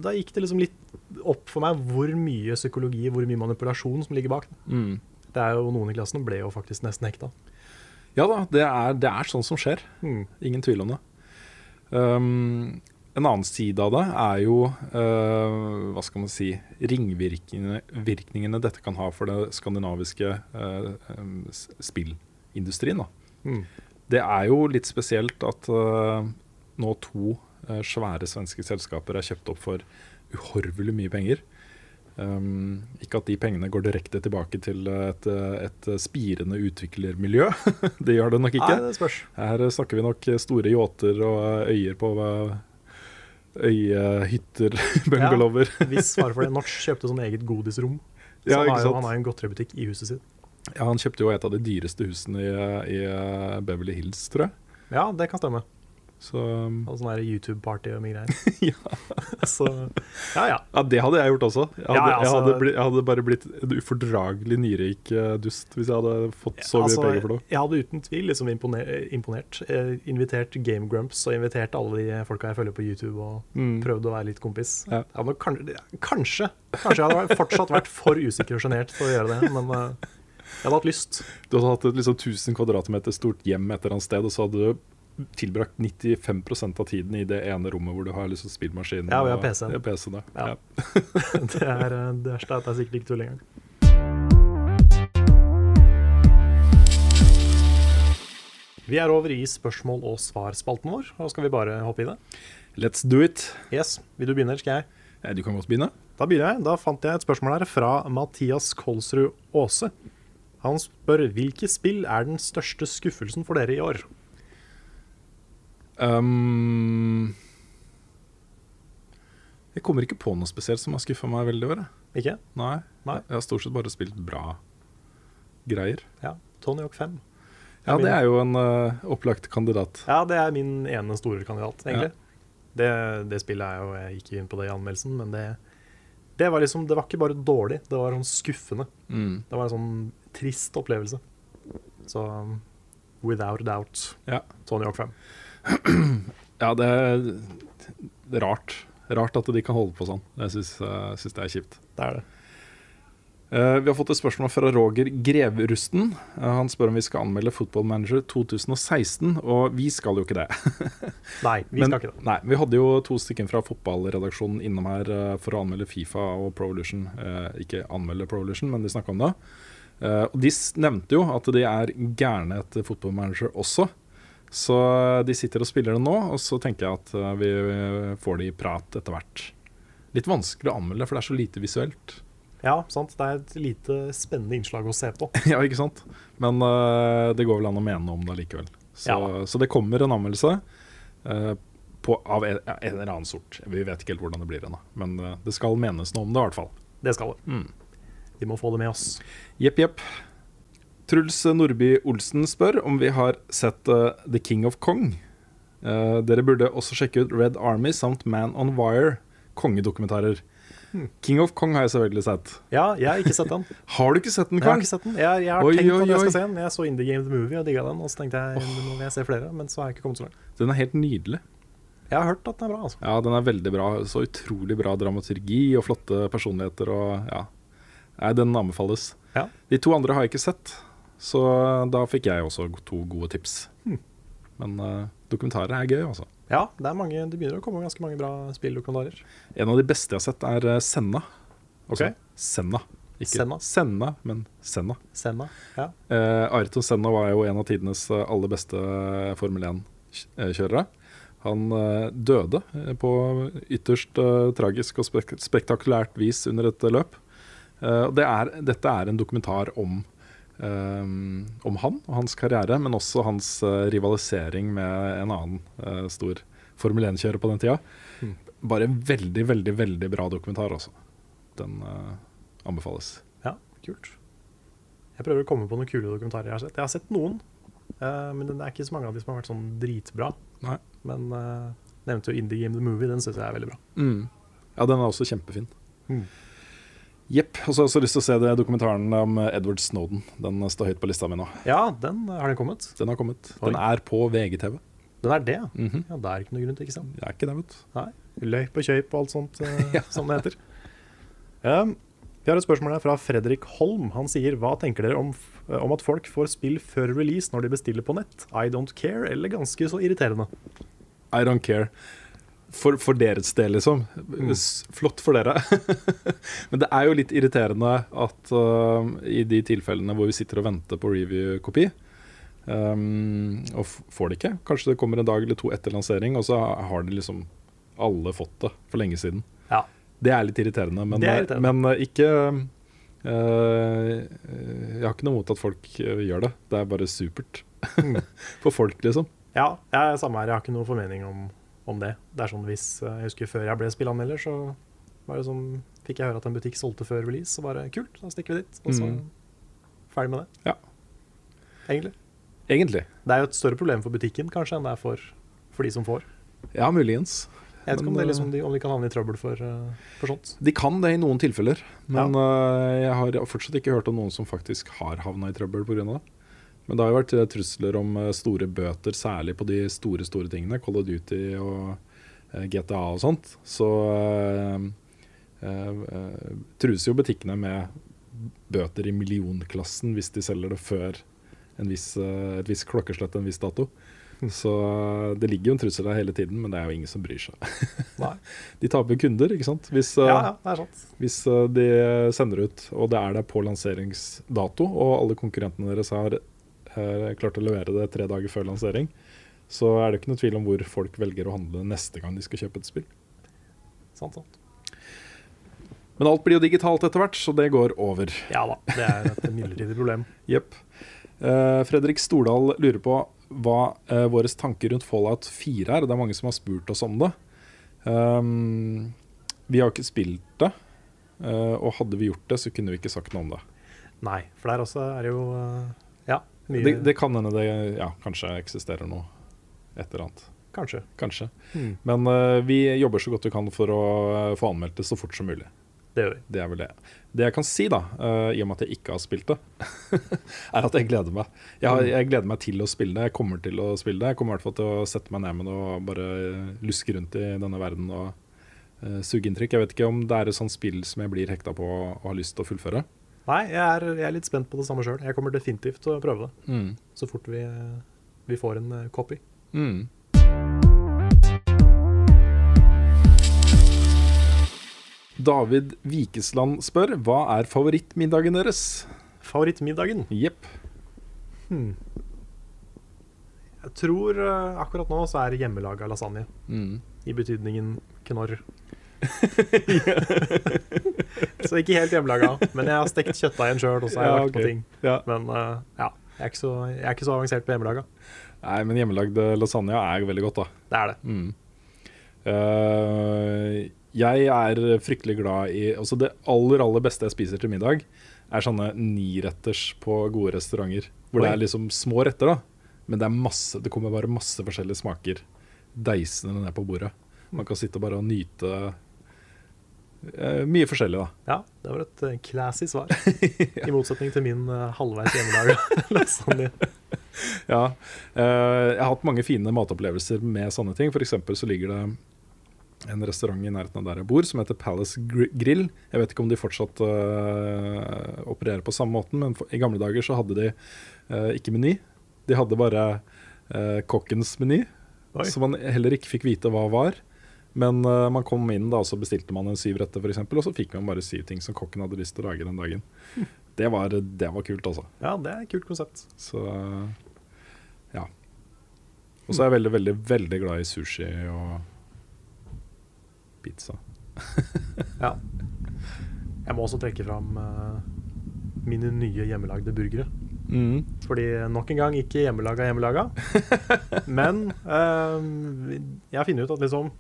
da gikk det liksom litt opp for meg hvor mye psykologi, hvor mye manipulasjon som ligger bak. Mm. Det er jo Noen i klassen ble jo faktisk nesten hekta. Ja da, det er, det er sånn som skjer. Mm. Ingen tvil om det. Um, en annen side av det er jo uh, hva skal man si ringvirkningene dette kan ha for det skandinaviske uh, spillindustrien. Da. Mm. Det er jo litt spesielt at uh, nå to eh, svære svenske selskaper er kjøpt opp for uhorvelig mye penger. Um, ikke at de pengene går direkte tilbake til et, et spirende utviklermiljø. <laughs> det gjør det nok ikke. Nei, det spørs. Her snakker vi nok store yachter og øyer på eh, øyehytter, <laughs> bungalower. Hvis svar for det. <laughs> Notch kjøpte sånn eget godisrom. Så Ja, han, har jo, han har en godteributikk i huset sitt. Ja, han kjøpte jo et av de dyreste husene i, i eh, Beverly Hills, tror jeg. Ja, det kan stemme. Så um, Og sånn YouTube-party og mye greier. <laughs> ja. <laughs> Så ja, ja. ja, det hadde jeg gjort også. Jeg hadde, Ja, altså, jeg hadde, bli, jeg hadde bare blitt en ufordragelig nyrik eh, dust hvis jeg hadde fått så mye Altså, penger for det. Jeg hadde uten tvil liksom imponert, imponert. Eh, invitert Game Grumps og invitert alle de folka jeg følger på YouTube, og Mm. prøvd å være litt kompis. Hadde nok kanskje Kanskje jeg hadde fortsatt vært for usikker og sjenert til å gjøre det, men eh, jeg hadde hatt lyst. Du hadde hatt et liksom 1000 kvadratmeter stort hjem et eller annet sted, og så hadde du tilbrakt 95% av tiden i det ene rommet hvor du har liksom spillmaskinen Ja, vi har og- PC-en. Ja, PC-en, ja. Ja. <laughs> Det er eh, det verste er at det er sikkert ikke tull engang. Vi er over i spørsmål- og svar-spalten vår, og skal vi bare hoppe i det? Let's do it. Yes, Vil du begynne, eller skal jeg? Ja, du kan godt begynne. Da begynner jeg. Da fant jeg et spørsmål her fra Mathias Kolsrud Aase. Han spør hvilke spill er den største skuffelsen for dere i år? Um, jeg kommer ikke på noe spesielt som har skuffa meg veldig Over. Ikke? Nei. Nei. Jeg har stort sett bare spilt bra greier. Ja. Tony Hawk 5. Ja, det er jo en uh, opplagt kandidat. Ja, det er min ene store kandidat, egentlig. Det, det spillet er jo Jeg gikk inn på det i anmeldelsen, men det, det var liksom Det var ikke bare dårlig, det var sånn skuffende. Mm. Det var en sånn trist opplevelse. Så without doubt Ja. Tony Hawk 5. ja, det er, det er rart. Rart at de kan holde på sånn. Jeg syns, jeg syns det er kjipt. Det er det. Eh, vi har fått et spørsmål fra Roger Grevrusten. Eh, han spør om vi skal anmelde Football Manager 2016, og vi skal jo ikke det. <laughs> Nei, vi Men- skal ikke det. Nei, Vi hadde jo to stykker fra fotballredaksjonen innom her eh, for å anmelde Fifa og Provolution. Eh, ikke anmelde Provolution, men de snakka om det. Eh, og de s- nevnte jo at de er gærne etter Football Manager også. Så eh, de sitter og spiller det nå, og så tenker jeg at eh, vi får det i prat etter hvert. Litt vanskelig å anmelde, for det er så lite visuelt. Ja, sant. Det er et lite spennende innslag å se på. <laughs> ja, ikke sant? Men uh, det går vel an å mene om det likevel. Så, Ja. så det kommer en anmeldelse uh, på, av en, en eller annen sort. Vi vet ikke helt hvordan det blir ennå, men uh, det skal menes noe om det i hvert fall. Det skal det. Mm. Vi må få det med oss. Jepp, jepp. Truls Nordby Olsen spør om vi har sett uh, The King of Kong. Uh, dere burde også sjekke ut Red Army samt Man on Wire, kongedokumentarer. Hmm. King of Kong har jeg selvfølgelig sett. Ja, jeg har ikke sett den. <laughs> Har du ikke sett den, Jeg har ikke sett den. Jeg, jeg har Oi, tenkt oi, at jeg skal se den. Jeg så Indie Game The Movie og digga den. Og så tenkte jeg nå vil jeg se flere, men så har jeg ikke kommet så langt. Den er helt nydelig. Jeg har hørt at den er bra, altså. Ja, den er veldig bra. Så utrolig bra dramaturgi og flotte personligheter og ja. Nei, den anbefales. Ja. De to andre har jeg ikke sett, så da fikk jeg også to gode tips. Hmm. Men uh, dokumentarer er gøy, altså. Ja, det, mange, det begynner å komme ganske mange bra spilldokumentarer. En av de beste jeg har sett, er eh, Senna. Altså, Ok. Senna. Ikke Senna. Senna, men Senna. Senna. Ja. Uh, Ayrton Senna var jo en av tidenes eh, aller beste eh, Formel 1-kjørere. Han uh, døde eh, på ytterst eh, tragisk og spek spektakulært vis under et eh, løp. Eh, det er, dette er en dokumentar om, eh, om han og hans karriere, men også hans uh, rivalisering med en annen uh, stor Formel 1-kjører på den tida. Mm. Bare en veldig, veldig, veldig bra dokumentar, altså. Den uh, anbefales. ja, kult. Jeg prøver å komme på noen kule dokumentarer jeg har sett. Jeg har sett noen, men det er ikke så mange av de som har vært sånn dritbra. Nei. Men nevnte jo Indie Game The Movie, den syns jeg er veldig bra. Mm. Ja, den er også kjempefin. Mm. Jepp. Og så har jeg også lyst til å se det dokumentaren om eh, Edward Snowden. Den eh, står høyt på lista mi nå. Ja, den har den kommet. Den har kommet. Den er på VGTV. Den er det, ja. -hmm. Ja, Det er ikke noe grunn til, ikke sant? Det er ikke det, vet du. Nei. Løyp og kjøyp og alt sånt, eh, <laughs> Ja. som det heter. Um, vi har et spørsmål her fra Fredrik Holm. Han sier hva tenker dere om, om at folk får spill før release når de bestiller på nett? I don't care, eller ganske så irriterende? I don't care. For, for deres del, liksom. Mm. Flott for dere. <laughs> Men det er jo litt irriterende at uh, i de tilfellene hvor vi sitter og venter på review-kopi, um, og får det ikke Kanskje det kommer en dag eller to etter lansering, og så har de liksom alle fått det for lenge siden. Ja. Det er litt irriterende, men, er irriterende. men uh, ikke uh, Jeg har ikke noe mot at folk gjør det. Det er bare supert. Mm. <laughs> for folk, liksom. Ja, jeg er samme her. Jeg har ikke noe formening om, om det. Det er sånn hvis eh, Jeg husker før jeg ble spillanmelder, så var det sånn Fikk jeg høre at en butikk solgte før release, så bare kult, da stikker vi dit. Og så Mm. ferdig med det. Ja. Egentlig. Egentlig. Det er jo et større problem for butikken kanskje enn det er for, for de som får. Ja, muligens. Jeg vet ikke om, det eh, liksom de, om de kan havne i trøbbel for, eh, for sånt. De kan det i noen tilfeller, men ja. jeg har fortsatt ikke hørt om noen som faktisk har havna i trøbbel pga. det. Men det har jo vært øh, trusler om øh, store bøter, særlig på de store store tingene. Call of Duty og øh, GTA og sånt. Så øh, øh, trues jo butikkene med bøter i millionklassen hvis de selger det før en viss, et visst klokkeslett en viss dato. Så det ligger jo en trussel der hele tiden, men det er jo ingen som bryr seg. <laughs> De taper kunder, ikke sant. Hvis, Ja, ja, det er sant. hvis de sender ut, og det er det på lanseringsdato, og alle konkurrentene deres har eh, klart å levere det tre dager før lansering, så er det ikke noe tvil om hvor folk velger å handle neste gang de skal kjøpe et spill. sant, sant. Men alt blir jo digitalt etter hvert, så det går over. Ja da, det er et midlertidig problem. <laughs> Jepp. uh, Fredrik Stordal lurer på hva uh, våre tanker rundt Fallout 4 er. Det er mange som har spurt oss om det. Um, vi har ikke spilt det, uh, og hadde vi gjort det, så kunne vi ikke sagt noe om det. Nei, for der også er det jo eh, Det, det kan hende det ja, kanskje eksisterer noe et eller annet. Kanskje. Kanskje. Mm. Men uh, vi jobber så godt vi kan for å eh, få anmeldt det så fort som mulig. Det gjør vi. Det er vel det. Det jeg kan si, da, uh, i og med at jeg ikke har spilt det, <laughs> er at jeg gleder meg. Jeg, har, jeg gleder meg til å spille det. Jeg kommer til å spille det. Jeg kommer i hvert fall til å sette meg ned med det og bare luske rundt i denne verden og uh, suge inntrykk. Jeg vet ikke om det er et sånt spill som jeg blir hekta på og har lyst til å fullføre. Nei, jeg er, jeg er litt spent på det samme sjøl. Jeg kommer definitivt til å prøve det Mm. så fort vi, vi får en eh, copy. Mm. David Vikesland spør hva er favorittmiddagen deres? Favorittmiddagen? Jepp. Hmm. Jeg tror eh, akkurat nå så er det hjemmelaga lasagne. Mm. I betydningen knorr. <laughs> så ikke helt hjemmelaga, men jeg har stekt kjøttdeigen sjøl, og så har jeg Ja, lagt på ting. Ja. Men uh, ja, jeg er, så, jeg er ikke så avansert på hjemmelaga. Nei, men hjemmelagd lasagne er veldig godt, da. Det er det. Mm. Uh, jeg er fryktelig glad i Altså Det aller aller beste jeg spiser til middag, er sånne niretters på gode restauranter. Hvor Oi. det er liksom små retter, da. Men det masse Det kommer bare masse forskjellige smaker deisende ned på bordet. Man kan sitte bare og nyte eh, mye forskjellig, da. Ja, det var et eh, classy svar. <laughs> I motsetning til min uh, halvveis hjemmelaga lasagne. <laughs> <laughs> Ja, Uh, jeg har hatt mange fine matopplevelser med sånne ting. For eksempel så ligger det en restaurant i nærheten av der jeg bor som heter Palace Gr- Grill. Jeg vet ikke om de fortsatt uh, opererer på samme måten, men i gamle dager så hadde de eh, ikke meny. De hadde bare eh, kokkens meny, Oi. som man heller ikke fikk vite hva var. Men uh, man kom inn da, og så bestilte man en syv retter, f.eks., og så fikk man bare syv ting som kokken hadde lyst til å lage den dagen. <laughs> Det var, det var kult, altså. Ja, det er et kult konsept. Så ja. Og så er jeg veldig, veldig, veldig glad i sushi og pizza. <laughs> Ja. Jeg må også trekke fram uh, mine nye hjemmelagde burgere. Mm. Fordi nok en gang ikke hjemmelaga hjemmelaga. <laughs> Men eh, jeg har funnet ut at liksom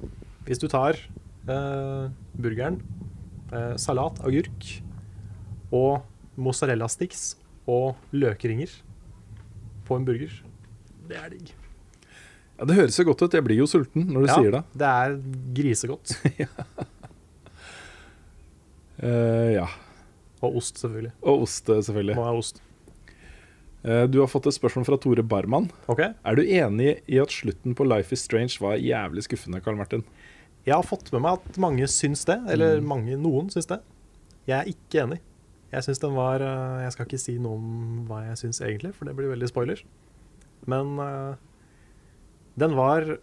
Hvis du tar eh, burgeren, eh, salat, agurk og mozzarella sticks og løkringer på en burger Det er digg. Ja, Det høres jo godt ut. Jeg blir jo sulten når du Ja, sier det. Det er grisegodt. <laughs> uh, ja. Og ost, selvfølgelig. Og ost, eh, selvfølgelig. Må ha ost. Eh, du har fått et spørsmål fra Tore Barman. Okay. Er du enig i at slutten på Life is Strange var jævlig skuffende, Karl Martin? Jeg har fått med meg at mange syns det, eller Mm. mange, noen syns det. Jeg er ikke enig. Jeg syns den var eh, Jeg skal ikke si noe om hva jeg syns egentlig, for det blir veldig spoiler. Men uh, den var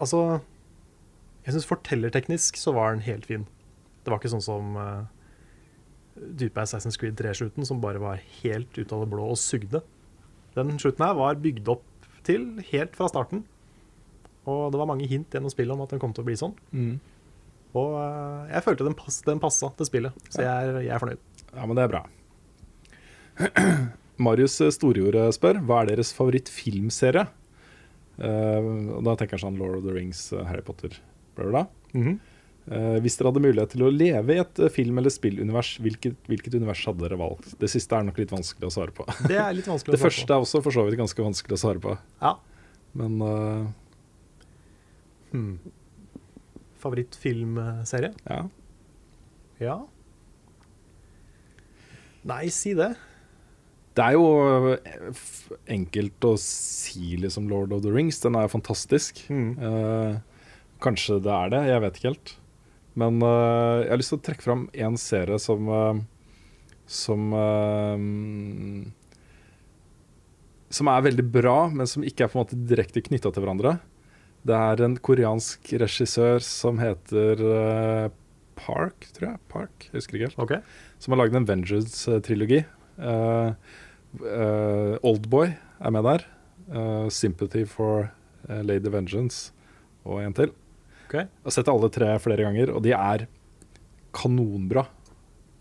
Altså, Jeg syns fortellerteknisk så var den helt fin. Det var ikke sånn som uh, dype Assassin's Creed 3-slutten, som bare var helt ut av det blå og sugde. Den slutten her var bygd opp til helt fra starten. Og det var mange hint gjennom spillet om at den kom til å bli sånn. Mm. Og uh, jeg følte den, pass, den passa til spillet, så jeg er, jeg er fornøyd. Ja, men det er bra. <clears throat> Marius Storjord spør hva er deres favorittfilmserie? Uh, og da tenker han sånn Lord of the Rings, uh, Harry Potter, bla, bla, Mm -hmm. Uh, hvis dere hadde mulighet til å leve i et film- eller spillunivers, hvilket, hvilket univers hadde dere valgt? Det siste er nok litt vanskelig å svare på. Det er litt vanskelig <laughs> å svare første er også for så vidt ganske vanskelig å svare på. på. Ja. Men uh, Hmm. Favorittfilmserie? ja. Ja. Nei, si det. Det er jo eh, enkelt å si liksom Lord of the Rings. Den er jo fantastisk. Mm. Eh, kanskje det er det, jeg vet ikke helt. Men eh, jeg har lyst til å trekke fram en serie som eh, Som eh, Som er veldig bra, men som ikke er på en måte direkte knytta til hverandre. Det er en koreansk regissør som heter uh, Park, tror jeg. Park, jeg husker ikke helt Okay. som har lagd en Vengeance-trilogi. Uh, uh, Oldboy er med der. Sympathy for Lady Vengeance og en til. Okay. Jeg har sett alle tre flere ganger, og de er kanonbra.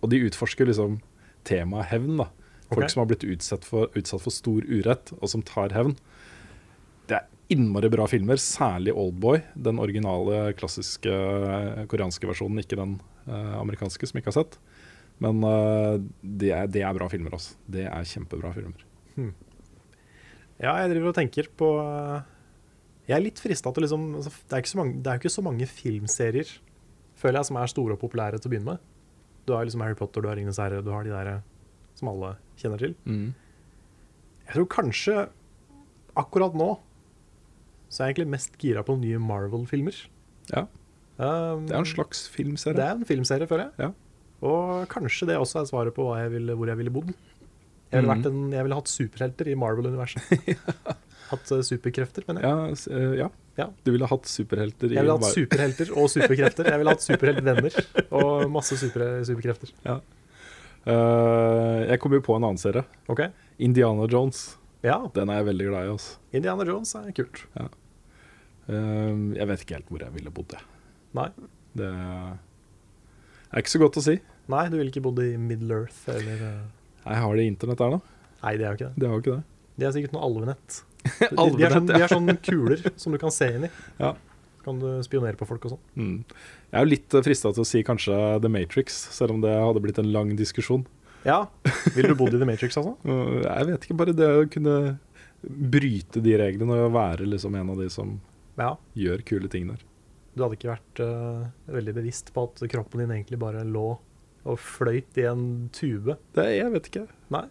Og de utforsker liksom temaet hevn. da. Folk okay. som har blitt utsatt for, utsatt for stor urett, og som tar hevn. Det er innmari bra filmer, særlig Oldboy. Den originale, klassiske eh, koreanske versjonen, ikke den eh, amerikanske, som jeg ikke har sett. Men eh, det, er, det er bra filmer, altså. Det er kjempebra filmer. Ja, jeg driver og tenker på Jeg er litt frista til liksom altså, det, er ikke så mange, det er jo ikke så mange filmserier, føler jeg, som er store og populære til å begynne med. Du har liksom Harry Potter, du har Ringenes herre, du har de der som alle kjenner til. Jeg tror kanskje akkurat nå så er jeg egentlig mest gira på nye Marvel-filmer. Ja, Um, det er en slags filmserie. det er en filmserie, føler jeg. Ja. Og kanskje det også er svaret på jeg ville, hvor jeg ville bodd. Jeg ville, Mhm. en, jeg ville hatt superhelter i Marvel-universet. <laughs> Hatt eh, superkrefter, mener jeg. Ja, eh, ja. Ja. Du ville hatt superhelter i Jeg ville hatt superhelter og superkrefter. Jeg ville hatt superheltvenner <laughs> og masse super, superkrefter. Eh, Jeg kom jo på en annen serie. Okay. Indiana Jones. Ja, Den er jeg veldig glad i. Også. Indiana Jones er kult. Eh, Jeg vet ikke helt hvor jeg ville bodd. Nei. Det er ikke så godt å si. Nei, du ville ikke bodd i Middle Earth eller eh, Jeg har det internett der, da. Nei, det er jo ikke det. Det har ikke det. De er sikkert noe alvenett. <laughs> De, de, er Alvenett, sånn, de er sånn kuler som du kan se inn i. Ja. Så kan du spionere på folk og sånn. Mm. Jeg er jo litt frista til å si kanskje The Matrix, selv om det hadde blitt en lang diskusjon. Ja. Ville du bodd i The Matrix, altså? <laughs> Jeg vet ikke, bare det å kunne bryte de reglene og være liksom en av de som Ja. gjør kule ting der. Du hadde ikke vært uh, veldig bevisst på at kroppen din egentlig bare lå og fløyt i en tube. Det, jeg vet ikke. Nei.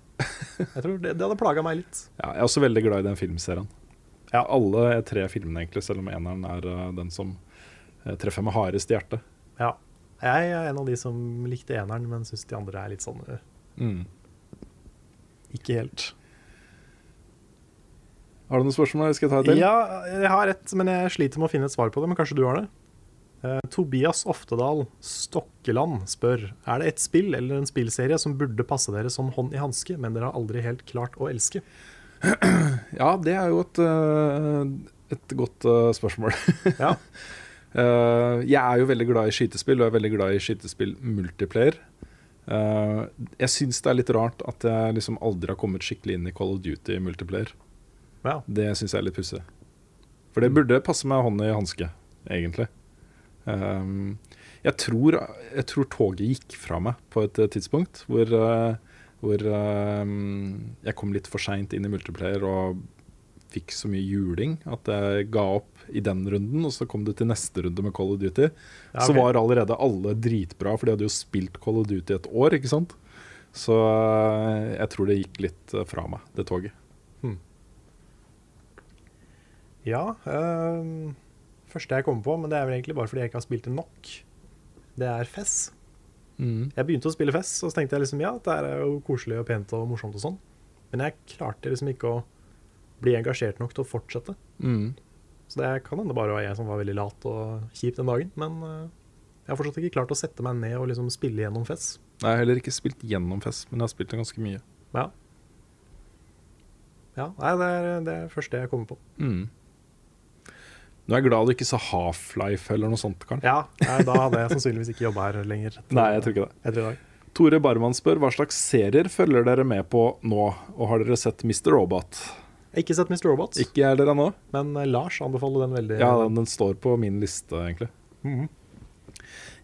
Jeg tror det, det hadde plaga meg litt. <laughs> Ja, jeg er også veldig glad i den filmserien. Ja, alle tre filmene, egentlig, selv om eneren er uh, den som uh, treffer meg hardest i hjertet. Ja. Jeg er en av de som likte eneren, men syns de andre er litt sånn Mm. ikke helt. Har du noen spørsmål jeg skal ta et til? Ja, jeg har et, men jeg sliter med å finne et svar på det. Men kanskje du har det? Eh, Tobias Oftedal Stokkeland spør Er det et spill eller en spillserie som burde passe dere som hånd i hanske, men dere har aldri helt klart å elske? <clears throat> Ja, det er jo et, uh, et godt uh, spørsmål. <laughs> Ja. Uh, jeg er jo veldig glad i skytespill, og jeg er veldig glad i skytespill multiplayer. Uh, jeg syns det er litt rart at jeg liksom aldri har kommet skikkelig inn i Call of Duty multiplayer. ja. Det syns jeg er litt pussig. For det burde passe meg hånd i hanske, egentlig. Um, jeg, tror, jeg tror toget gikk fra meg på et eh, tidspunkt hvor, uh, hvor uh, jeg kom litt for seint inn i multiplayer og fikk så mye juling at jeg ga opp i den runden. Og så kom du til neste runde med Call of Duty. Ja, Så var allerede alle dritbra, for de hadde jo spilt Call of Duty et år. ikke sant? Så eh, jeg tror det gikk litt eh, fra meg, det toget. Ja. øh, første jeg kommer på, men det er vel egentlig bare fordi jeg ikke har spilt det nok, det er Fess. Jeg begynte å spille Fess, og så tenkte jeg liksom ja, det er jo koselig og pent og morsomt og sånn. Men jeg klarte liksom ikke å bli engasjert nok til å fortsette. Mm. Så det kan hende bare var jeg som var veldig lat og kjip den dagen. Men eh, jeg har fortsatt ikke klart å sette meg ned og liksom spille gjennom Fess. Jeg har heller ikke spilt gjennom Fest, men jeg har spilt det ganske mye. Ja. ja nei, det er det er første jeg kommer på. Mm. Nå er jeg glad du ikke sa Half-Life eller noe sånt, Karl. Ja, nei, Da hadde jeg sannsynligvis ikke jobba her lenger. etter- Nei, jeg tror ikke det. Etter i dag. Tore Barman spør hva slags serier følger dere med på nå, og har dere sett Mr. Robot? Jeg har ikke sett Mr. Robots. Ikke jeg heller ennå. men eh, Lars anbefaler den veldig. Ja, den, den står på min liste, egentlig. Mhm.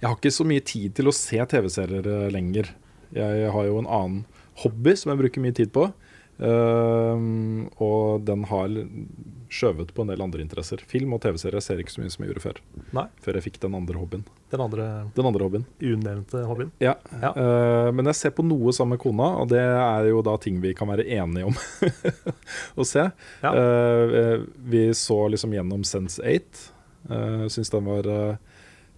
Jeg har ikke så mye tid til å se TV-serier eh, lenger. Jeg har jo en annen hobby som jeg bruker mye tid på. Ehm, og den har skjøvet på en del andre interesser. Film og TV-serier ser ikke så mye som jeg gjorde før. Nei, Før jeg fikk den andre hobbyen. den andre Den andre hobbyen. unevnte hobbyen. Ja. Ja. Uh, men jeg ser på noe sammen med kona, og det er jo da ting vi kan være enige om <laughs> å se. Ja. Uh, vi så liksom gjennom Sense 8. Uh, syns den var eh,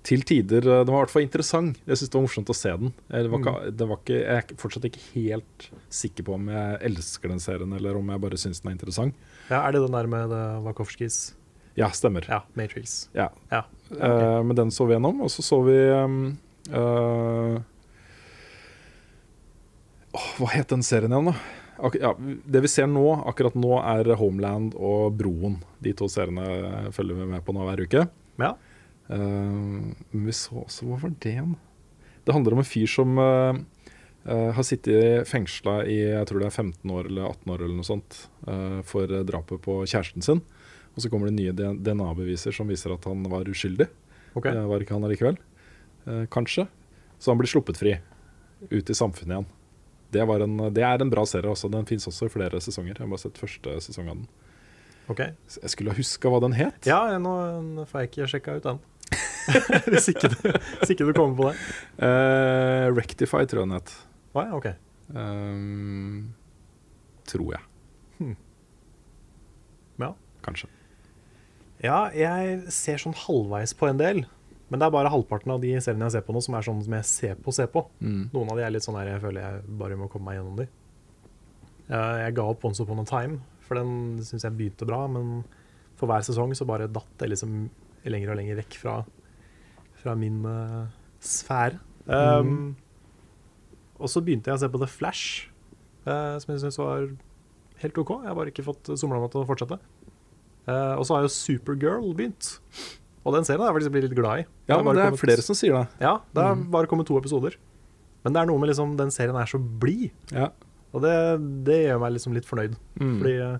til tider eh, Den var i hvert fall interessant. Jeg syns det var morsomt å se den. Var ikke, Mm. det var ikke, jeg er fortsatt ikke helt sikker på om jeg elsker den serien, eller om jeg bare syns den er interessant. Ja, Er det den der med Wakowskis? Ja, stemmer. Ja, Matrix. Ja. Ja. Eh, men den så vi gjennom, og så så vi um, uh, oh, Hva het den serien igjen, da? Ak ja, det vi ser nå, akkurat nå, er Homeland og Broen. De to seriene følger vi med på nå hver uke. Ja. Eh, men vi så også Hva var det igjen? Det handler om en fyr som eh, eh, har sittet fengsla i jeg tror det er 15 år eller 18 år eller noe sånt for drapet på kjæresten sin. Og så kommer det nye DNA-beviser som viser at han var uskyldig. Okay. Det var ikke han allikevel. Kanskje. Så han blir sluppet fri. Ut i samfunnet igjen. Det, var en, det er en bra serie også. Den fins også i flere sesonger. Jeg har bare sett første sesong av den. Ok. Så Jeg skulle ha huska hva den het. Ja, nå får jeg ikke sjekka ut den. <laughs> hvis, ikke du, kommer på det. Uh, Rectify, tror jeg den het. Å ja, okay. Um, tror jeg. Hmm. Ja. Kanskje. Ja, jeg ser sånn halvveis på en del. Men det er bare halvparten av de seriene jeg ser på nå, som er sånn som jeg ser på, ser på. Mm. Noen av de er litt sånn her jeg føler jeg bare må komme meg gjennom de. Eh, Jeg ga opp Once Upon a Time, for den syns jeg begynte bra. Men for hver sesong så bare datt det liksom lenger og lenger vekk fra, fra min uh, sfære. Um, og så begynte jeg å se på The Flash, uh, som jeg syns var helt OK. Jeg har bare ikke fått somla meg til å fortsette. Uh, og så har jo Supergirl begynt. Og den serien har jeg faktisk blitt litt glad i. Ja, men det er kommet- flere som sier det. Ja, det har mm. bare kommet to episoder. Men det er noe med liksom den serien er så blid, Ja. Og det, det gjør meg liksom litt fornøyd. Mm. Fordi eh,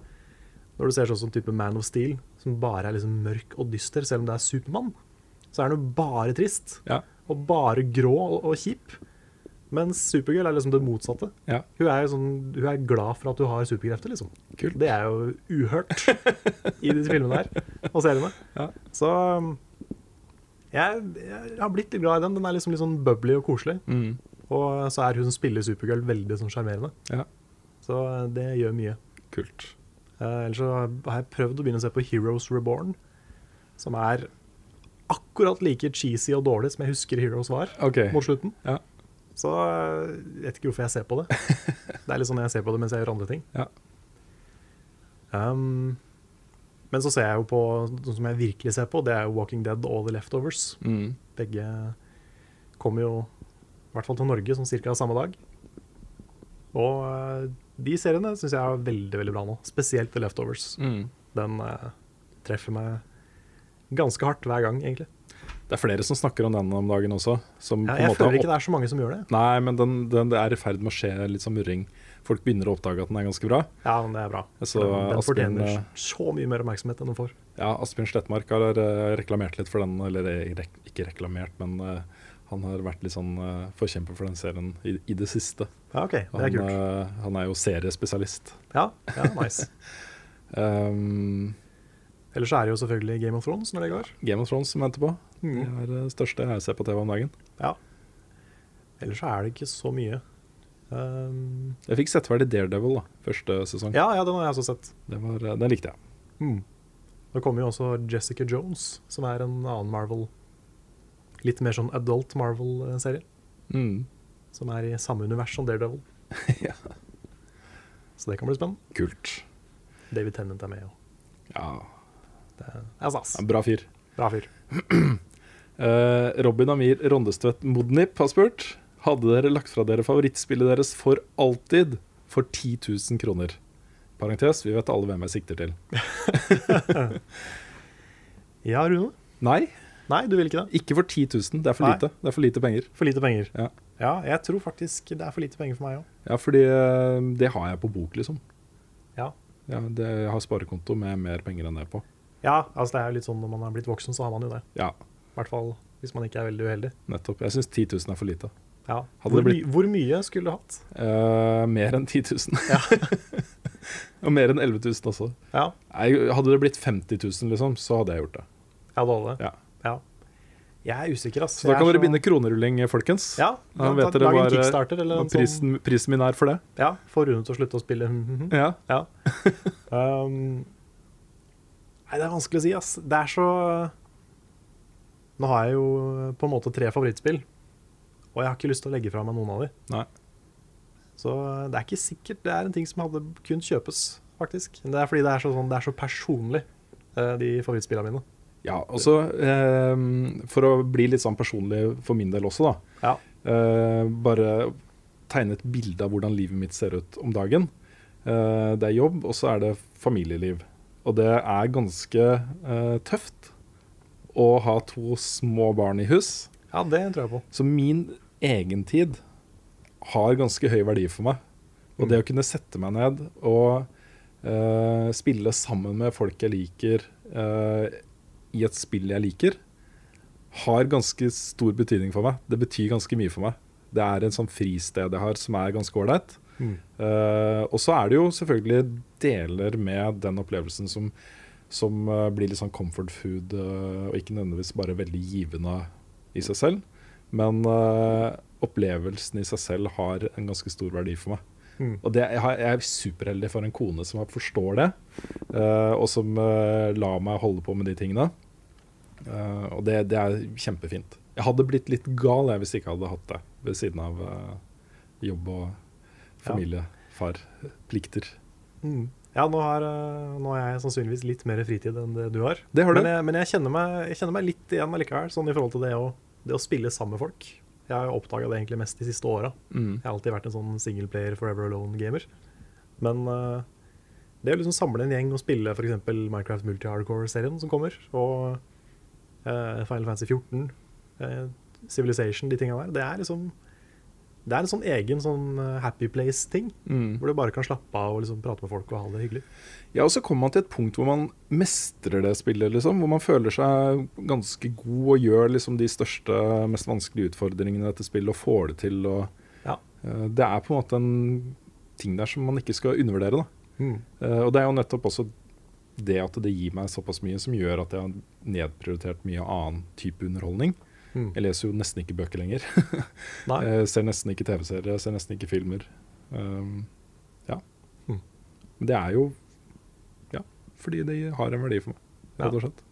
når du ser sånn som type Man of Steel, som bare er liksom mørk og dyster, selv om det er Supermann, så er den jo bare trist. Ja. Og bare grå og, og kjip. Mens Supergirl er liksom det motsatte. Ja. Hun er sånn, hun er glad for at du har superkrefter, liksom. Kult. Det er jo uhørt <laughs> i disse filmene her og seriene. Ja. Så um, jeg, jeg har blitt litt glad i den. Den er liksom litt sånn bubbly og koselig. Mm. Og så er hun som spiller Supergirl, veldig sånn sjarmerende. Ja. Så uh, det gjør mye. Kult. Eh, ellers så har jeg prøvd å begynne å se på Heroes Reborn, som er akkurat like cheesy og dårlig som jeg husker Heroes var okay. mot slutten. Ja. Så eh, jeg vet ikke hvorfor jeg ser på det. <laughs> det er litt sånn jeg ser på det mens jeg gjør andre ting. Ja. Um, men så ser jeg jo på noe som jeg virkelig ser på, det er jo Walking Dead og The Leftovers. Mm. Begge kommer jo i hvert fall til Norge som cirka samme dag. Og eh, de seriene syns jeg er veldig veldig bra nå. Spesielt The Leftovers. Mm. Den eh, treffer meg ganske hardt hver gang, egentlig. Det er flere som snakker om den om dagen også. Som Jeg, føler ikke det er så mange som gjør det. Nei, men den, den, det er i ferd med å skje litt sånn murring. Folk begynner å oppdage at den er ganske bra. Ja, men det er bra. Så den den Asbjørn, fortjener eh, så mye mer oppmerksomhet enn den får. Ja, Asbjørn Slettmark har eh, reklamert litt for den, eller ikke reklamert, men eh, han har vært litt sånn uh, forkjemper for den serien i, i det siste. Ja, OK. Det Han, er kult. Uh, han er jo seriespesialist. Ja, ja, nice. Um, <laughs> Ellers er det jo selvfølgelig Game of Thrones når det går. Game of Thrones som venter på. Det Mm. er det største jeg ser på TV om dagen. Ja. Ellers er det ikke så mye. Um, Jeg fikk sett ferdig Daredevil da, første sesong. ja, ja, den har jeg også sett. Det var, eh, den likte jeg. Mm. Det kommer jo også Jessica Jones, som er en annen Marvel Litt mer sånn adult Marvel-serie. Mm. Som er i samme univers som Daredevil. <laughs> Ja. Så det kan bli spennende. Kult. David Tennant er med. Og. Ja. Det er stas. Ja, bra fyr. Bra fyr. <clears throat> Eh, Robin Amir Rondestvedt Modnip har spurt Hadde dere lagt fra dere favorittspillet deres for alltid for 10 000 kroner. Parentes, vi vet alle hvem jeg sikter til. <laughs> <laughs> Ja, Rune? Nei, Nei, du vil ikke det? ikke for 10 000. Det er for Nei. lite. Det er for lite penger. For lite penger. Ja. Ja, jeg tror faktisk det er for lite penger for meg òg. Ja, fordi eh, det har jeg på bok, liksom. Ja. Ja, det, jeg har sparekonto med mer penger enn det på. ja, altså det er jo litt sånn når man er blitt voksen, så har man jo det. Ja, I hvert fall hvis man ikke er veldig uheldig. nettopp. Jeg syns 10 000 er for lite. Ja. Hvor, blitt- my hvor mye skulle du hatt? Uh, mer enn 10 000. <laughs> Ja. <laughs> Og mer enn 11 000 også. Ja, Jeg, hadde det blitt 50 000, liksom, så hadde jeg gjort det. ja det hadde det? Ja. Ja. Jeg er usikker, ass. Så da kan dere så... begynne kronerulling, folkens. Ja, Da vet dere hva en sånn prisen, prisen min er for det. Ja, få Rune til å slutte å spille. <laughs> Ja. Ja. <laughs> Um, nei, det er vanskelig å si, ass. Det er så Nå har jeg jo på en måte tre favorittspill, og jeg har ikke lyst til å legge fra meg noen av de. Nei. Så det er ikke sikkert det er en ting som hadde kunnet kjøpes, faktisk. Det er fordi det er så, sånn, det er så personlig, eh, de favorittspillene mine. Ja, også, eh, For å bli litt sånn personlig for min del også, da. Ja. Eh, bare tegne et bilde av hvordan livet mitt ser ut om dagen. Eh, det er jobb, og så er det familieliv. Og det er ganske eh, tøft å ha to små barn i hus. ja, det tror jeg på. Så min egentid har ganske høy verdi for meg. Og det å kunne sette meg ned og eh, spille sammen med folk jeg liker eh, i et spill jeg liker, har ganske stor betydning for meg. Det betyr ganske mye for meg. Det er en sånn fristed jeg har som er ganske ålreit. Mm. Uh, og så er det jo selvfølgelig deler med den opplevelsen som, som uh, blir litt sånn comfort food, uh, og ikke nødvendigvis bare veldig givende i seg selv. Men opplevelsen i seg selv har en ganske stor verdi for meg. Mm. Og det, jeg, har, jeg er superheldig for en kone som forstår det, og som lar meg holde på med de tingene. Eh, og det, det er kjempefint. Jeg hadde blitt litt gal jeg, hvis jeg ikke hadde hatt det ved siden av uh, jobb og familiefarplikter. far, plikter. Mm. Ja, nå har, eh, nå har jeg sannsynligvis litt mer fritid enn det du har. Det har du. Men, jeg, men jeg, kjenner meg, jeg kjenner meg litt igjen allikevel, sånn i forhold til det å, det å spille sammen med folk. Jeg har oppdaga det egentlig mest de siste åra. Mm. Jeg har alltid vært en sånn singleplayer forever alone-gamer. Men uh, det å liksom samle en gjeng og spille f.eks. Minecraft Multi-Hardcore-serien som kommer, og Final Fantasy 14, eh, Civilization, de tinga der, det er liksom Det er en sånn egen sånn eh, happy place-ting, Mm. hvor du bare kan slappe av og liksom prate med folk og ha det hyggelig. Ja, og så kommer man til et punkt hvor man mestrer det spillet, liksom. Hvor man føler seg ganske god og gjør liksom de største, mest vanskelige utfordringene i dette spillet og får det til. Og, Ja. uh, det er på en måte en ting der som man ikke skal undervurdere. Da. Mm. Uh, og det er jo nettopp også det at det gir meg såpass mye, som gjør at jeg har nedprioritert mye annen type underholdning. Mm. Jeg leser jo nesten ikke bøker lenger. <laughs> Jeg ser nesten ikke TV-serier, ser nesten ikke filmer. Um, ja. Mm. Men det er jo ja, fordi de har en verdi for meg, rett og slett.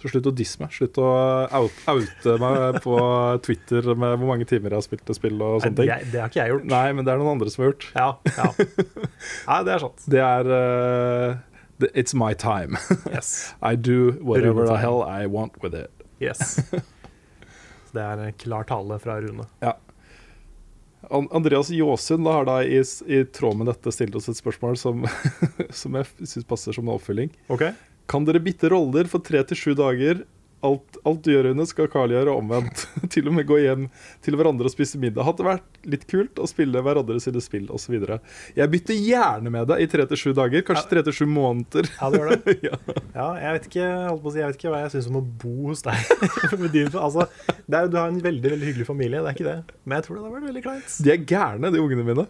Så slutt å disse meg. Slutt å out, oute meg <laughs> på Twitter med hvor mange timer jeg har spilt og spill og sånne ting. det, det har ikke jeg gjort. Nei, men det er noen andre som har gjort. Ja, ja. <laughs> Nei, det er sant. Det er uh, It's my time. <laughs> Yes. I do whatever the hell I want with it. yes. <laughs> Det er en klar tale fra Rune. Ja. Andreas Jåsund har da i, i tråd med dette stilt oss et spørsmål som, <laughs> som jeg syns passer som en oppfølging. Okay. Kan dere bytte roller for tre til sju dager? Alt, alt Rune, skal Carl gjøre omvendt. <laughs> til og med gå hjem til hverandre og spise middag. Hadde vært litt kult å spille hverandre sine spill osv. Jeg bytter gjerne med deg i tre til sju dager. Kanskje tre til sju måneder. Ja, du gjør det. <laughs> ja. Ja, jeg vet ikke, si, jeg vet ikke hva jeg syns om å bo hos deg. <laughs> Altså, er, du har en veldig veldig hyggelig familie, det er ikke det. Men jeg tror det hadde vært veldig kleint. De er gærne, de ungene mine.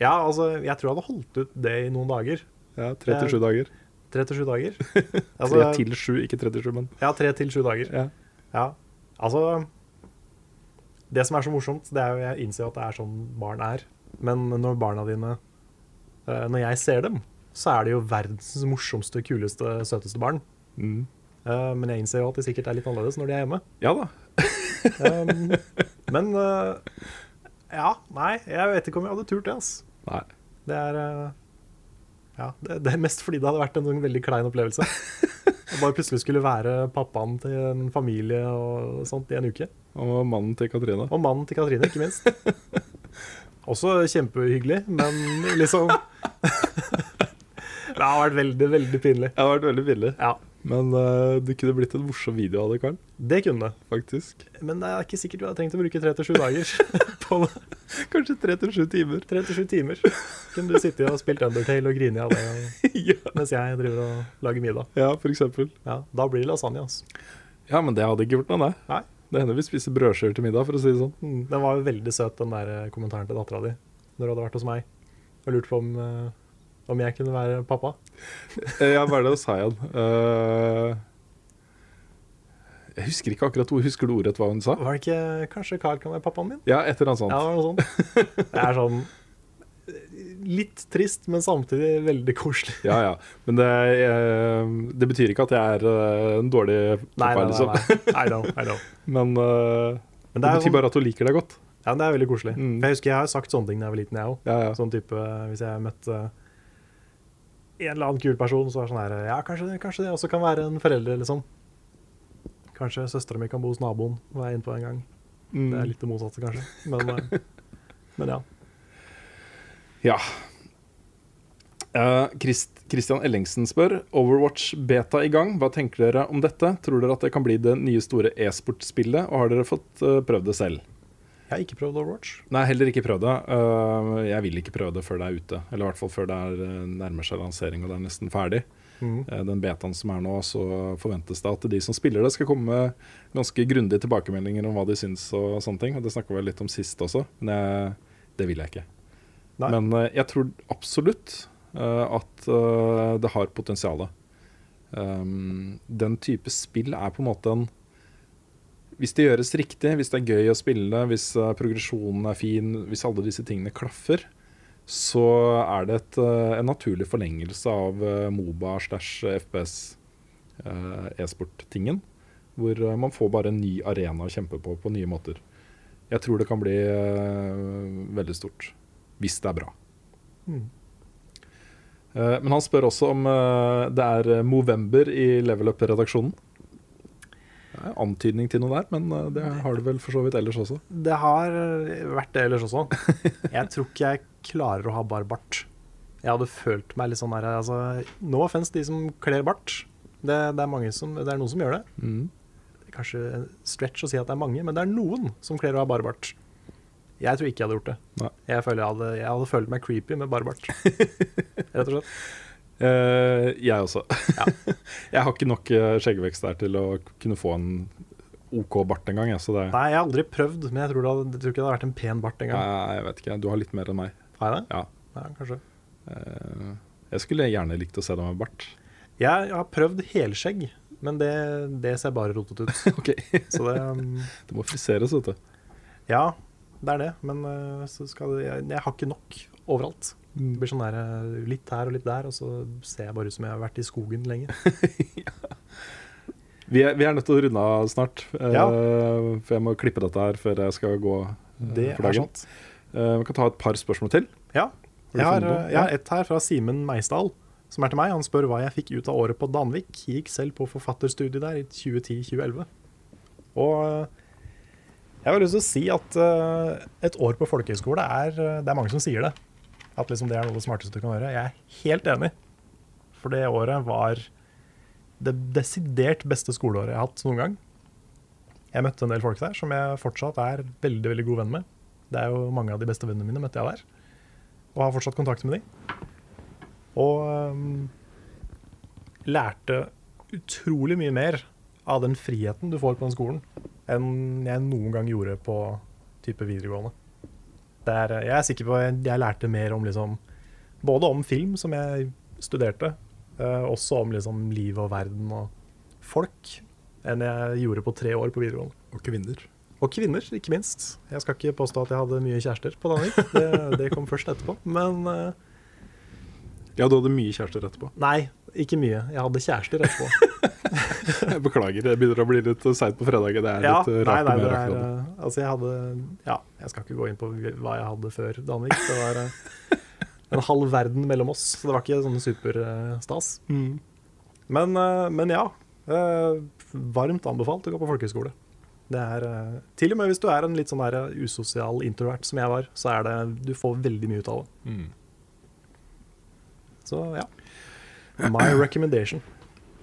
Ja, altså, jeg tror jeg hadde holdt ut det i noen dager. Ja, Tre til sju dager. Tre til sju dager. <laughs> Tre Altså, til sju, ikke tre til sju, men Ja, tre til sju dager. ja. Ja, altså Det som er så morsomt, det er jo jeg innser jo at det er sånn barn er. Men når barna dine eh, Når jeg ser dem, så er det jo verdens morsomste, kuleste, søteste barn. Mm. Eh, Men jeg innser jo at de sikkert er litt annerledes når de er hjemme. ja da. <laughs> Um, Men uh, ja, nei, jeg vet ikke om jeg hadde turt det, altså. Nei. Det er eh, Ja, det, det er mest fordi det hadde vært en sånn veldig klein opplevelse. <laughs> Å bare plutselig skulle være pappaen til en familie og sånt i en uke. Og mannen til Katrine. Og mannen til Katrine, ikke minst. <laughs> Også kjempehyggelig, men liksom <laughs> Det har vært veldig, veldig pinlig. Det har vært veldig pinlig. Ja, Men uh, det kunne blitt en morsom video av det, Karl. det kunne det. Faktisk. Men det er ikke sikkert du hadde trengt å bruke tre til sju dager <laughs> på det. Kanskje tre til sju timer. Tre til sju timer. Kunne du sittet og spilt Undertale og grine av <laughs> det ja. mens jeg driver og lager middag. ja, for eksempel. Ja, Da blir det lasagne, altså. Ja, men det hadde ikke gjort noe, det. Nei. Det hender vi spiser brødskiver til middag, for å si det sånn. Mm, Den var jo veldig søt, den der eh, kommentaren til dattera di når du hadde vært hos meg og lurt på om, eh, om jeg kunne være pappa. Eh, Ja, hva er det du sa igjen? Eh, jeg husker ikke akkurat hvor Husker du ordrett hva hun sa? Var det ikke kanskje Carl kan være pappaen min? Ja, et eller annet sånt. Ja, det sånt. Det er sånn litt trist, men samtidig veldig koselig. Ja, ja. Men det, eh, det betyr ikke at jeg er en dårlig pappa, liksom. nei, nei. nei. I know, I know. <laughs> Men uh, Men det, det betyr sånn, bare at hun liker deg godt. ja, men det er veldig koselig. Mm. Jeg husker jeg har sagt sånne ting da jeg var liten, jeg òg. Ja, ja. Sånn type hvis jeg møtte en eller annen kul person, så er sånn her Ja, kanskje, kanskje det også kan være en forelder, liksom. Kanskje søstera mi kan bo hos naboen, var jeg inne på en gang. Mm. Det er litt det motsatte, kanskje. Men, <laughs> eh, men ja. Ja. Uh, Christ, Christian Ellingsen spør Overwatch beta i gang. Hva tenker dere om dette? Tror dere at det kan bli det nye store e-sportspillet, og har dere fått uh, prøvd det selv? Jeg har ikke prøvd Overwatch. Nei, heller ikke prøvd det. Eh, jeg vil ikke prøve det før det er ute. Eller i hvert fall før det er, eh, nærmer seg lansering og det er nesten ferdig. Mm. Eh, Den betaen som er nå, så forventes det at de som spiller det, skal komme med ganske grundige tilbakemeldinger om hva de syns og sånne ting. Og det snakka vi litt om sist også, men jeg, det vil jeg ikke. Nei. Men jeg tror absolutt at det har potensial. Den type spill er på en måte en Hvis det gjøres riktig, hvis det er gøy å spille, hvis eh, progresjonen er fin, hvis alle disse tingene klaffer, så er det et, eh, en naturlig forlengelse av eh, Moba slash FPS e-sport-tingen. Hvor man får bare en ny arena å kjempe på på nye måter. Jeg tror det kan bli veldig stort. Hvis det er bra. Mm. Men han spør også om det er Movember i Level Up-redaksjonen. Det er antydning til noe der, men eh, det har du vel for så vidt ellers også. Det har eh, vært det ellers også. <laughs> Jeg tror ikke jeg klarer å ha bar bart. Jeg hadde følt meg litt sånn her altså, No offense de som kler bart. Det, det, er mange som, det er noen som gjør det. Mm. Kanskje en stretch å si at det er mange, men det er noen som kler å ha bar bart. Jeg tror ikke jeg hadde gjort det. Nei. Jeg, føler jeg, hadde, jeg hadde følt meg creepy med bar bart. <laughs> Rett og slett. Eh, jeg også. Ja. <laughs> jeg har ikke nok eh, skjeggvekst der til å kunne få en OK bart engang. jeg, det, Nei, jeg har aldri prøvd, men jeg tror, det hadde, jeg tror ikke det hadde vært en pen bart engang. Nei, jeg vet ikke. Du har litt mer enn meg. Har jeg det? Ja. Ja, kanskje. Uh, jeg skulle gjerne likt å se deg med bart. Jeg har prøvd helskjegg, men det, det ser bare rotete ut. <laughs> Ok, Så det um, <laughs> Det må friseres, vet du. Ja, det er det. Men uh, så skal det, jeg, jeg har ikke nok overalt. Det blir sånn der, uh, litt her og litt der, og så ser jeg bare ut som jeg har vært i skogen lenge. <laughs> Vi er, vi er nødt til å runde av snart. ja. uh, For jeg må klippe dette her før jeg skal gå uh, Det for dagen. Eh, vi kan ta et par spørsmål til. Ja. Jeg har, uh, jeg har et her fra Simen Meisdal, som er til meg. Han spør hva jeg fikk ut av året på Danvik. Gikk selv på forfatterstudiet der i 2010-2011. Og uh, jeg har lyst til å si at uh, et år på folkehøyskole er uh, Det er mange som sier det. At liksom det er noe av det smarteste du kan gjøre. Jeg er helt enig. For det året var det desidert beste skoleåret jeg har hatt noen gang. Jeg møtte en del folk der som jeg fortsatt er veldig veldig god venn med. Det er jo mange av de beste vennene mine møtte jeg der. Og har fortsatt kontakt med dem. Og um, lærte utrolig mye mer av den friheten du får på den skolen, enn jeg noen gang gjorde på type videregående. Er, jeg er sikker på at jeg lærte mer om liksom Både om film, som jeg studerte, eh, også om liksom liv og verden og folk, enn jeg gjorde på tre år på videregående. Og kvinner. Og kvinner, ikke minst. Jeg skal ikke påstå at jeg hadde mye kjærester på Danvik. Det, det kom først etterpå. Men eh, Ja, du hadde mye kjærester etterpå. nei, ikke mye. Jeg hadde kjærester etterpå. <laughs> Jeg beklager, det begynner å bli litt seint på fredager. Det er Ja, litt eh, nei, nei, det er eh, Altså, jeg hadde Ja, jeg skal ikke gå inn på hva jeg hadde før Danvik. Det var, eh, en halv verden mellom oss, så det var ikke sånn superstas. Men, eh, men ja. varmt anbefalt å gå på folkehøyskole. Det er, til og med hvis du er en litt sånn der usosial introvert som jeg var, så er det, du får veldig mye ut av det. Mm. Så ja. My recommendation.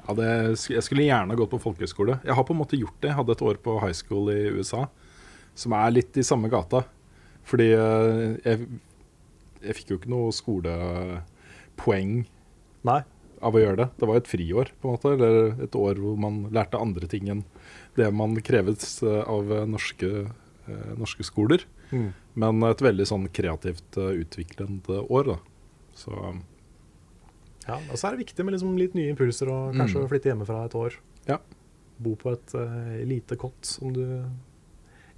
Ja, det, jeg skulle gjerne gått på folkehøyskole. Jeg har på en måte gjort det. Jeg hadde et år på high school i USA, som er litt i samme gata. Fordi eh, jeg, jeg fikk jo ikke noe skolepoeng Nei. av å gjøre det. Det var et friår, på en måte, eller et år hvor man lærte andre ting enn det man kreves eh, av eh, norske, norske skoler. Mm. Men et veldig sånn kreativt utviklende år, da. Så Ja, og så er det viktig med liksom litt nye impulser og kanskje Mm. flytte hjemmefra et år. Ja. Bo på et uh, lite kott som du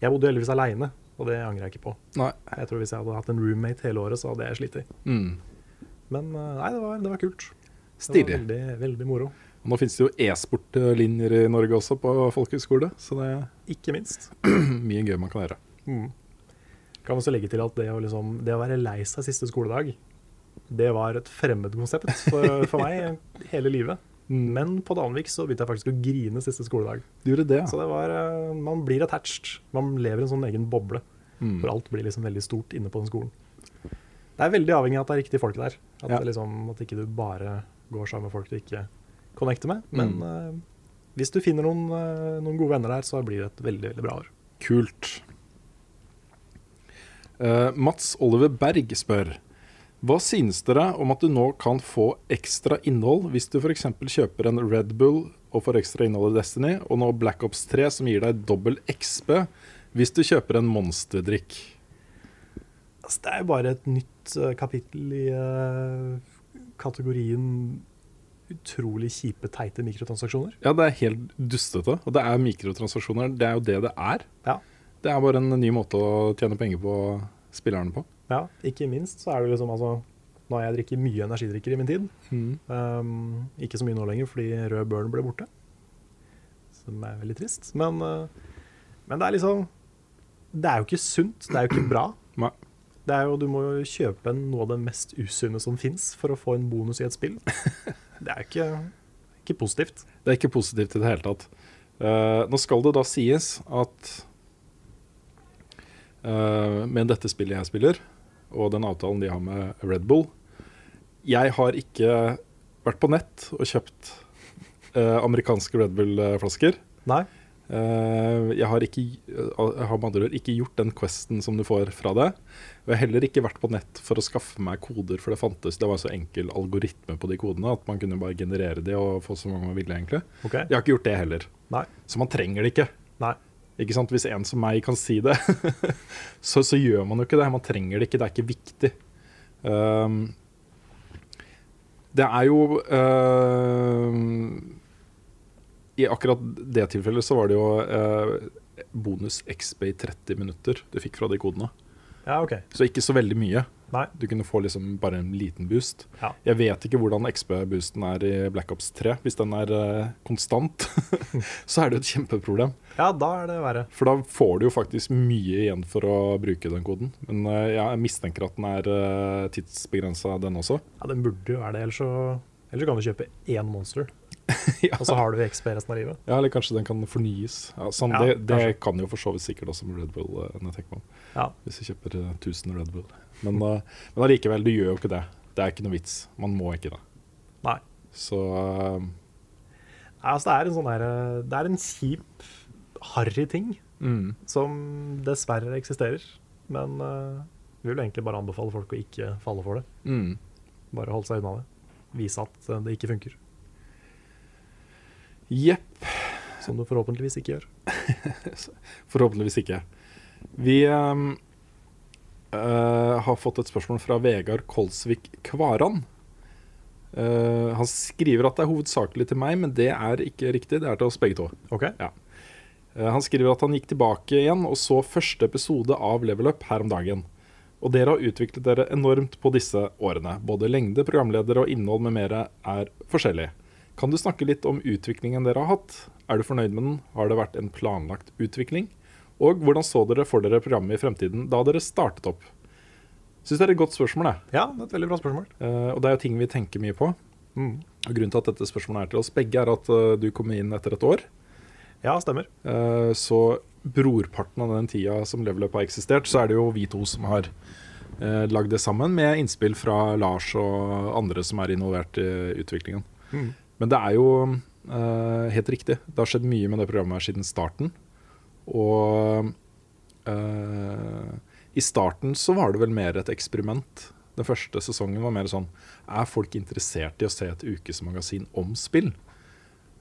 Jeg bodde heldigvis aleine, og det angrer jeg ikke på. Nei. Jeg tror Hvis jeg hadde hatt en roommate hele året, så hadde jeg slitt. Mm. Men uh, nei, det var, det var kult. Det var veldig, veldig moro. Og nå finnes det jo e-sportlinjer i Norge også på folkehøyskole, så det er Ikke minst. <clears throat> mye gøy man kan gjøre. Mm. Kan også legge til at det å, liksom, det å være lei seg siste skoledag, det var et fremmedkonsept for, for meg <laughs> hele livet. Men på Danvik så begynte jeg faktisk å grine siste skoledag. Du gjorde det, ja. Så det var, eh, man blir attached. Man lever i en sånn egen boble. Mm. For alt blir liksom veldig stort inne på den skolen. Det er veldig avhengig av at det er riktige folk der. At, Ja. det liksom, at ikke du bare går sammen med folk du ikke connecter med. Men Mm. uh, hvis du finner noen, uh, noen gode venner der, så blir det et veldig, veldig bra år. Kult. Uh, Mats Oliver Berg spør Hva synes dere om at du nå kan få ekstra innhold hvis du f.eks. kjøper en Red Bull og får ekstra innhold i Destiny, og nå Black Ops 3 som gir deg dobbel XB hvis du kjøper en monsterdrikk? Altså, det er jo bare et nytt eh, kapittel i uh, kategorien utrolig kjipe, teite mikrotransaksjoner. Ja, det er helt dustete. Og det er mikrotransaksjoner. Det er jo det det er. Ja. Det er bare en ny måte å tjene penger på spillerne på. Ja, ikke minst så er det liksom altså Nå har jeg drikket mye energidrikker i min tid. Um, ikke så mye nå lenger fordi rød børn ble borte. Som er veldig trist. Men, uh, men det er liksom Det er jo ikke sunt. Det er jo ikke bra. <clears throat> Nei. Det er jo, du må jo kjøpe noe av det mest usunne som fins for å få en bonus i et spill. <laughs> Det er jo ikke, ikke positivt. Det er ikke positivt i det hele tatt. Uh, nå skal det da sies at uh, med dette spillet jeg spiller, og den avtalen de har med Red Bull Jeg har ikke vært på nett og kjøpt eh, amerikanske Red Bull-flasker. Nei. Eh, jeg har ikke jeg har med andre ord ikke gjort den questen som du får fra det. Og jeg har heller ikke vært på nett for å skaffe meg koder, for det fantes Det var en så enkel algoritme på de kodene at man kunne bare generere de og få så mange man ville, egentlig. Okay. Jeg har ikke gjort det heller. Nei. Så man trenger det ikke. Nei. Ikke sant? Hvis en som meg kan si det, <laughs> så, så gjør man jo ikke det. Man trenger det ikke, det er ikke viktig. Um, det er jo uh, I akkurat det tilfellet så var det jo uh, bonus XB i 30 minutter du fikk fra de kodene. Ja, okay. Så ikke så veldig mye. Nei. Du kunne få liksom bare en liten boost. Ja. Jeg vet ikke hvordan XB-boosten er i Black Ops 3. Hvis den er uh, konstant, <laughs> så er det et kjempeproblem. Ja, da er det verre. For da får du jo faktisk mye igjen for å bruke den koden. Men uh, jeg mistenker at den er uh, tidsbegrensa, den også. Ja, Den burde jo være det, ellers så, ellers så kan du kjøpe én monster, <laughs> ja. og så har du XP resten av livet. Ja, eller kanskje den kan fornyes. Ja, sånn, Ja, det, det kan jo for så vidt sikkert også med Red Bull. Uh. Ja. Hvis du kjøper eh, 1000 Red Bull. Men, uh, men allikevel, du gjør jo ikke det. Det er ikke noe vits. Man må ikke det. Nei. Så eh, Nei, altså, det er en sånn der, eh, Det er en kjip, harry ting mm. som dessverre eksisterer. Men uh, vi vil egentlig bare anbefale folk å ikke falle for det. Mm. Bare holde seg unna det. Vise at eh, det ikke funker. Jepp. Som du forhåpentligvis ikke gjør. <laughs> Forhåpentligvis ikke. Vi ehm, eh, har fått et spørsmål fra Vegard Kolsvik Kvaran. Uh, han skriver at det er hovedsakelig til meg, men det er ikke riktig. Det er til oss begge to. Okay. Ja. Uh, han skriver at han gikk tilbake igjen og så første episode av Level Up her om dagen. Og dere har utviklet dere enormt på disse årene. Både lengde, programledere og innhold med mere er forskjellig. Kan du snakke litt om utviklingen dere har hatt? Er du fornøyd med den? Har det vært en planlagt utvikling? Og hvordan så dere for dere programmet i fremtiden da dere startet opp? Syns det er et godt spørsmål, jeg. Ja, det er et veldig bra spørsmål. Uh, og det er jo ting vi tenker mye på. Mm. Og Grunnen til at dette spørsmålet er til oss begge, er at uh, du kom inn etter et år. Ja, stemmer. Uh, så brorparten av den tida som Level Up har eksistert, så er det jo vi to som har uh, lagd det sammen, med innspill fra Lars og andre som er involvert i utviklingen. Mm. Men det er jo helt riktig. Det har skjedd mye med det programmet her siden starten. Og uh, i starten så var det vel mer et eksperiment. Den første sesongen var mer sånn Er folk interessert i å se et ukesmagasin om spill?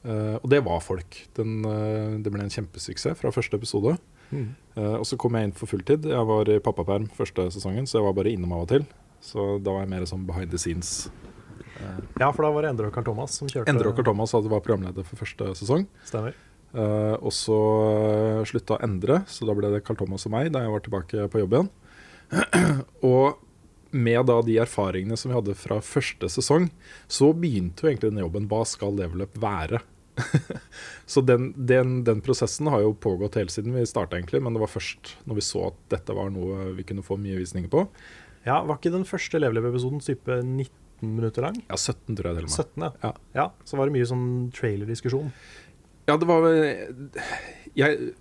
Uh, og det var folk. Den, uh, det ble en kjempesuksess fra første episode. Mm. Uh, og så kom jeg inn for fulltid. Jeg var i pappaperm første sesongen, så jeg var bare innom av og til. Så da var jeg mer sånn behind the scenes. Ja, for da var det Endre og Carl Thomas som kjørte. Endre og Carl Thomas hadde var programleder for første sesong. Stemmer. Eh, og så uh, slutta Endre, så da ble det Carl Thomas og meg da jeg var tilbake på jobb igjen. <clears throat> og med da de erfaringene som vi hadde fra første sesong, så begynte jo egentlig den jobben. Hva skal Level Up være? <laughs> så den, den, den, prosessen har jo pågått hele siden vi starta, egentlig. Men det var først når vi så at dette var noe vi kunne få mye visninger på. Ja, Var ikke den første Level Up-episoden type 19 minutter lang? Ja, 17 tror jeg det var. med. 17, ja. Ja. ja. Så var det mye sånn trailerdiskusjon. Ja, det var jeg,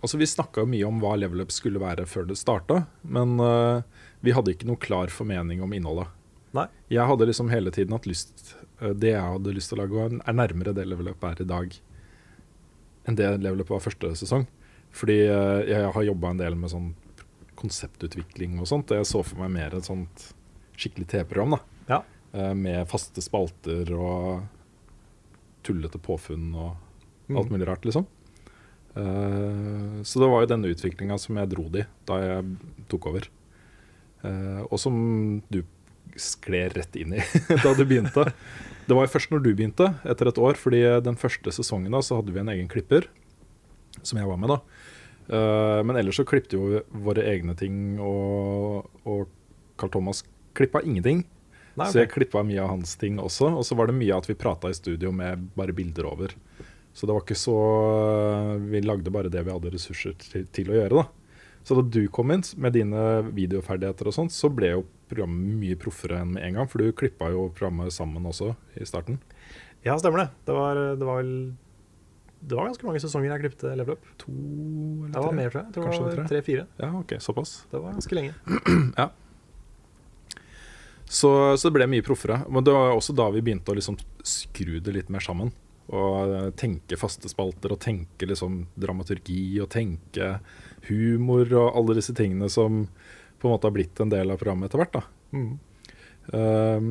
Altså, vi snakka mye om hva Level Up skulle være før det starta, men uh, vi hadde ikke noe klar formening om innholdet. Nei. Jeg hadde liksom hele tiden hatt lyst uh, Det jeg hadde lyst til å lage, er nærmere det Level Up er i dag, enn det Level Up var første sesong. Fordi uh, jeg har jobba en del med sånn konseptutvikling og sånt. Og jeg så for meg mer et sånt skikkelig TV-program, da. Ja. med faste spalter og tullete påfunn og alt mulig rart, liksom. Uh, så det var jo denne utviklinga som jeg dro det i da jeg tok over. Uh, og som du skled rett inn i <laughs> da du begynte. Det var jo først når du begynte, etter et år. fordi den første sesongen da, så hadde vi en egen klipper, som jeg var med da. Uh, men ellers så klippte jo våre egne ting, og, og Carl Thomas klippa ingenting. Nei, Så jeg klippa mye av hans ting også. Og så var det mye at vi prata i studio med bare bilder over. Så det var ikke så Vi lagde bare det vi hadde ressurser til, til å gjøre, da. Så da du kom inn med dine videoferdigheter og sånt, så ble jo programmet mye proffere enn med en gang. For du klippa jo programmet sammen også i starten. Ja, stemmer det. Det var, det var vel Det var ganske mange sesonger jeg klippet Level Up. To eller Det var mer, tror jeg. tror Kanskje det var tre? tre-fire. Ja, ok, såpass. Det var ganske lenge. <clears throat> Så, så det ble mye proffere. Men det var også da vi begynte å liksom skru det litt mer sammen. Og tenke faste spalter og tenke liksom dramaturgi og tenke humor og alle disse tingene som på en måte har blitt en del av programmet etter hvert. da. Mm. Um,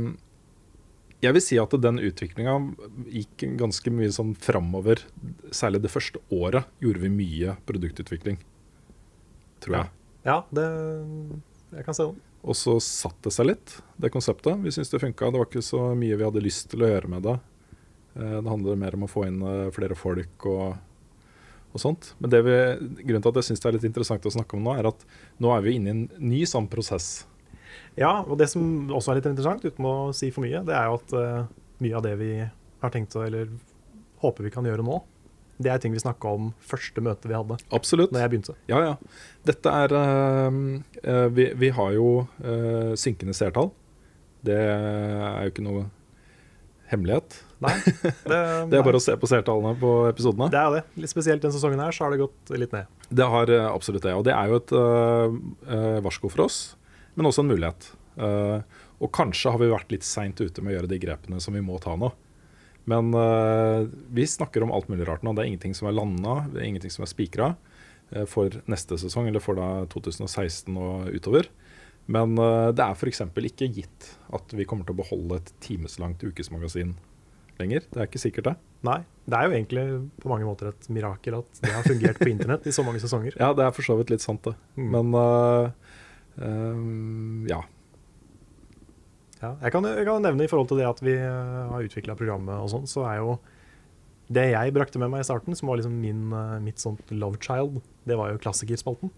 jeg vil si at den utviklinga gikk ganske mye sånn framover. Særlig det første året gjorde vi mye produktutvikling, tror jeg. Ja, det Jeg kan se den. Og så satt det seg litt, det konseptet. Vi syntes det funka. Det var ikke så mye vi hadde lyst til å gjøre med det. Eh, Det handler mer om å få inn eh, flere folk og, og sånt. Men det vi, grunnen til at jeg syns det er litt interessant å snakke om nå, er at nå er vi inne i en ny sånn prosess. Ja, og det som også er litt interessant, uten å si for mye, det er jo at eh, mye av det vi har tenkt å, eller håper vi kan gjøre nå, det er ting vi snakka om første møte vi hadde Absolutt. Når jeg begynte. Ja, ja. Dette er eh, vi, vi har jo uh, synkende seertall. Det er jo ikke noe hemmelighet. Nei, <laughs> det, Det er bare å se på seertallene på episodene. Det er det. Litt spesielt denne sesongen her, så har det gått litt ned. Det har eh, absolutt det. Og det er jo et eh, varsko for oss, men også en mulighet. Uh, og kanskje har vi vært litt seint ute med å gjøre de grepene som vi må ta nå. Men uh, vi snakker om alt mulig rart nå. Det er ingenting som er landa, ingenting som er spikra for neste sesong, eller for da 2016 og utover. Men eh, det er f.eks. ikke gitt at vi kommer til å beholde et timeslangt ukesmagasin lenger. Det er ikke sikkert, det. Nei. Det er jo egentlig på mange måter et mirakel at det har fungert på internett i så mange sesonger. <laughs> Ja, det er for så vidt litt sant, det. Mm. Men uh, um, ja. Ja, jeg, kan, jeg kan nevne i forhold til det at vi har utvikla programmet og sånn, så er jo det jeg brakte med meg i starten, som var liksom min, eh, mitt sånt love child, det var jo klassikerspalten.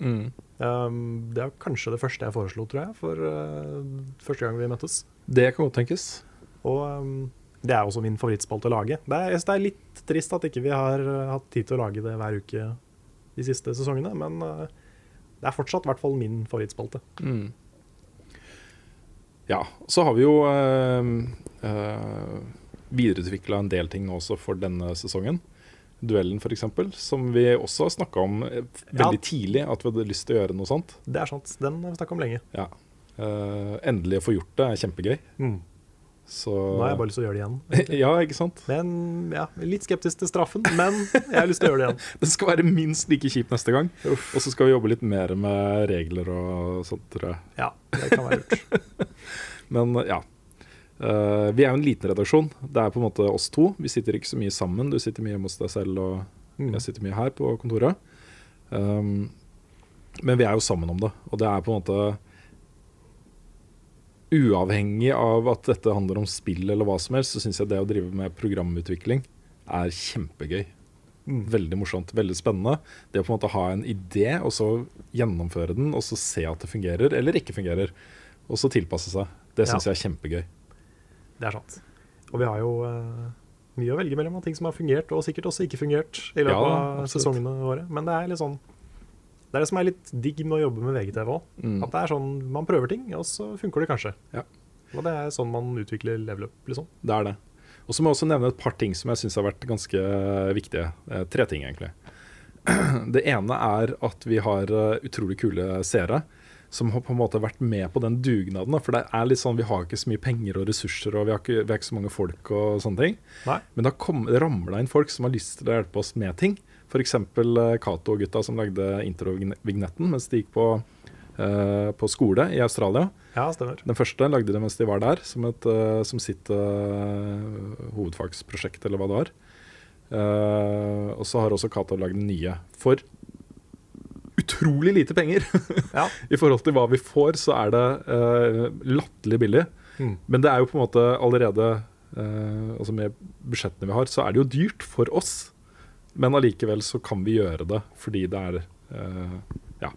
Um, det er kanskje det første jeg foreslo, tror jeg, for uh, første gang vi møttes. Det kan godt tenkes. Og um, det er også min favorittspalte å lage. Det er, det er litt trist at ikke vi har eh, hatt tid til å lage det hver uke de siste sesongene, men uh, det er fortsatt i hvert fall min favorittspalte. Mm. Ja. Så har vi jo uh, uh, videreutvikla en del ting også for denne sesongen. Duellen, f.eks., som vi også har snakka om eh, veldig Ja. tidlig, at vi hadde lyst til å gjøre noe sånt. Det er sant. Den har vi snakka om lenge. Ja. Uh, endelig å få gjort det er kjempegøy. Så Nå har jeg bare lyst til å gjøre det igjen. <laughs> Ja, ikke sant? Men ja, litt skeptisk til straffen, men jeg har lyst til å gjøre det igjen. <laughs> Det skal være minst like kjipt neste gang. Og så skal vi jobbe litt mer med regler og sånt, tror jeg. Ja, det kan være lurt. <laughs> Men ja. Eh, vi er jo en liten redaksjon. Det er på en måte oss to. Vi sitter ikke så mye sammen. Du sitter mye hjemme hos deg selv, og Mm. jeg sitter mye her på kontoret. Um, men vi er jo sammen om det, og det er på en måte Uavhengig av at dette handler om spill eller hva som helst, så syns jeg det å drive med programutvikling er kjempegøy. Mm. Veldig morsomt, veldig spennende. Det å på en måte ha en idé, og så gjennomføre den, og så se at det fungerer eller ikke fungerer. Og så tilpasse seg. Det syns Ja. jeg er kjempegøy. Det er sant. Og vi har jo uh, mye å velge mellom av ting som har fungert, og sikkert også ikke fungert i løpet Ja, av sesongene våre. Men det er litt sånn Det er det som er litt digg med å jobbe med VGTV òg. Mm. At det er sånn man prøver ting, og så funker det kanskje. Ja. Og det er sånn man utvikler level up, liksom. Det er det. Og så må jeg også nevne et par ting som jeg syns har vært ganske viktige. Eh, tre ting, egentlig. <clears throat> Det ene er at vi har eh, utrolig kule seere som har på en måte vært med på den dugnaden. For det er litt sånn, vi har ikke så mye penger og ressurser, og vi har ikke, vi har ikke så mange folk og sånne ting. Nei. Men har kom- det ramla inn folk som har lyst til å hjelpe oss med ting. F.eks. Cato og gutta som lagde introvignetten mens de gikk på, uh, på skole i Australia. Ja, stemmer. Den første lagde de mens de var der, som, et, uh, som sitt uh, hovedfagsprosjekt, eller hva det var. Eh, og så har også Cato lagd den nye. For utrolig lite penger. <laughs> Ja. I forhold til hva vi får, så er det uh, latterlig billig. Mm. Men det er jo på en måte allerede uh, Altså med budsjettene vi har, så er det jo dyrt for oss. Men allikevel så kan vi gjøre det fordi det er uh, Ja.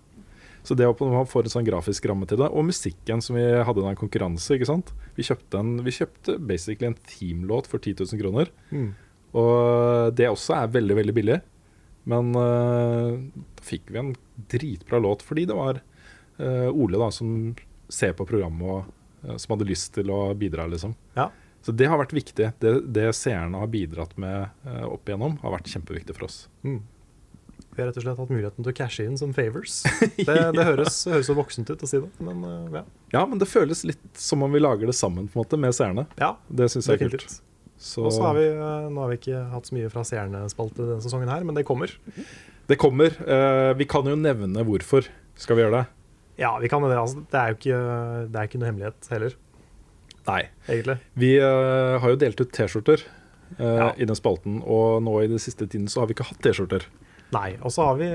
Så det å på- man får en sånn grafisk ramme til det, og musikken som vi hadde i en konkurranse, ikke sant. Vi kjøpte, en, vi kjøpte basically en teamlåt for 10 000 kroner. Mm. Og det også er veldig, veldig billig. Men eh, da fikk vi en dritbra låt fordi det var eh, Ole da som ser på programmet og eh, som hadde lyst til å bidra, liksom. Ja. Så det har vært viktig. Det, det seerne har bidratt med uh, opp igjennom, har vært kjempeviktig for oss. Mm. Vi har rett og slett hatt muligheten til å cashe inn som favors. <laughs> Det, det høres, høres så voksent ut å si det, men uh, ja. Ja, men det føles litt som om vi lager det sammen på en måte med seerne. ja Det syns jeg er kult. Så Og så har vi, eh, Nå har vi ikke hatt så mye fra seerne-spalte denne sesongen, her, men det kommer. det kommer. Eh, vi kan jo nevne hvorfor. Skal vi gjøre det? Ja, vi kan det. Altså, det er jo ikke, det er ikke noe hemmelighet heller, Nei. egentlig. Vi eh, har jo delt ut T-skjorter Ja. i den spalten, og nå i den siste tiden så har vi ikke hatt T-skjorter. Nei. Og så har vi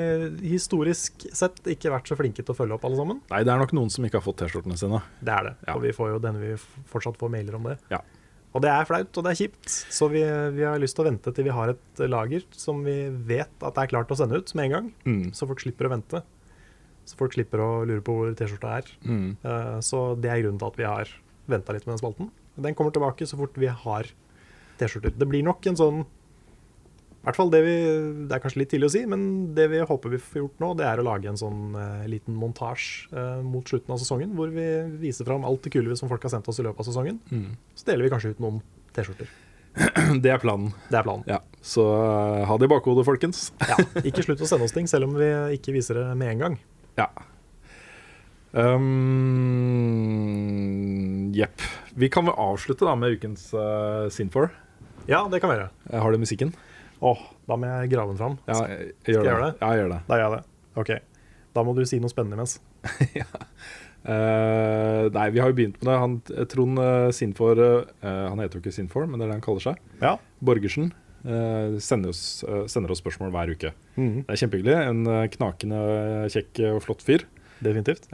historisk sett ikke vært så flinke til å følge opp alle sammen. Nei, det er nok noen som ikke har fått T-skjortene sine. Det er det. Ja. Og vi får jo denne vi fortsatt får mailer om det. Ja. Og det er flaut, og det er kjipt. Så vi, vi har lyst til å vente til vi har et lager som vi vet at det er klart å sende ut med en gang. Mm. Så folk slipper å vente. Så folk slipper å lure på hvor T-skjorta er. Mm. Uh, Så det er grunnen til at vi har venta litt med den spalten. Den kommer tilbake så fort vi har T-skjorter. Det blir nok en sånn i hvert fall det vi Det er kanskje litt tidlig å si, men det vi håper vi får gjort nå, det er å lage en sånn eh, liten montasje eh, mot slutten av sesongen, hvor vi viser fram alt det kule som folk har sendt oss i løpet av sesongen. Mm. Så deler vi kanskje ut noen T-skjorter. <clears throat> Det er planen. Det er planen. Ja. Så uh, ha det i bakhodet, folkens. Ja, ikke slutt å sende oss ting, selv om vi ikke viser det med en gang. Ja. Um, Jepp. Vi kan vel avslutte da med ukens uh, Sinfor. Ja, det kan vi gjøre. Har du musikken? Åh, da må jeg grave den fram. Ja, jeg, jeg gjør jeg det. gjøre det? Ja, jeg gjør det. Da gjør jeg det. OK. Da må du si noe spennende imens. <laughs> Eh, nei, vi har jo begynt med det. Han, Trond uh, Sinfor uh, Han heter jo ikke Sinfor, men det er det han kaller seg. Ja. Borgersen. eh, sender, oss, eh, sender oss spørsmål hver uke. Mm. Det er kjempehyggelig. En eh, knakende kjekk og flott fyr. Definitivt.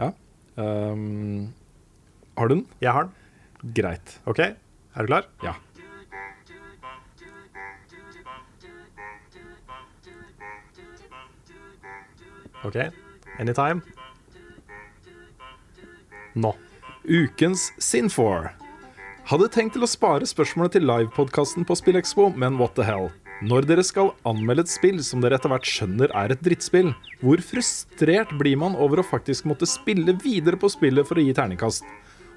Um, har du den? Jeg har den. Greit. OK, er du klar? Ja. OK. Anytime. Nå. Ukens Sinfor. Hadde tenkt til å spare spørsmålet til livepodkasten på SpillExpo, men what the hell. Når dere skal anmelde et spill som dere etter hvert skjønner er et drittspill, hvor frustrert blir man over å faktisk måtte spille videre på spillet for å gi terningkast?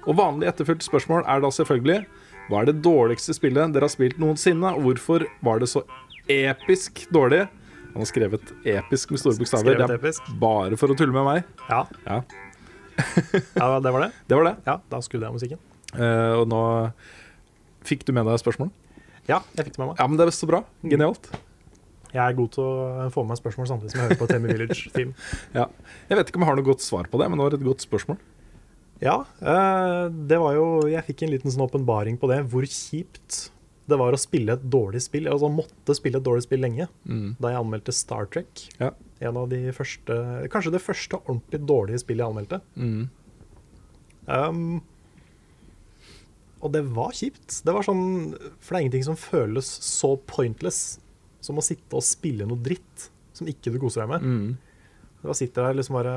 Og vanlig etterfulgt spørsmål er da selvfølgelig Hva er det dårligste spillet dere har spilt noensinne, og hvorfor var det så episk dårlig? Han har skrevet 'episk' med store bokstaver. Det er episk. bare for å tulle med meg. Ja. Ja, ja, det var det. <laughs> det var det. Ja, Da skrudde jeg musikken. Uh, og nå fikk du med deg spørsmål? Ja, jeg fikk det med meg. Ja, men det er så bra. Genialt. Jeg er god til å få med meg spørsmål samtidig som jeg hører på Temi Village <laughs> Team. Ja. Jeg vet ikke om jeg har noe godt svar på det, men det var et godt spørsmål. Ja, eh, det var jo Jeg fikk en liten sånn åpenbaring på det. Hvor kjipt det var å spille et dårlig spill. Altså måtte spille et dårlig spill lenge. Da jeg anmeldte Star Trek. Ja. En av de første Kanskje det første ordentlig dårlige spillet jeg anmeldte. Mm. Um, og det var kjipt. Det var sånn For det er ingenting som føles så pointless som å sitte og spille noe dritt som ikke du koser deg med. Mm. Da sitter der liksom bare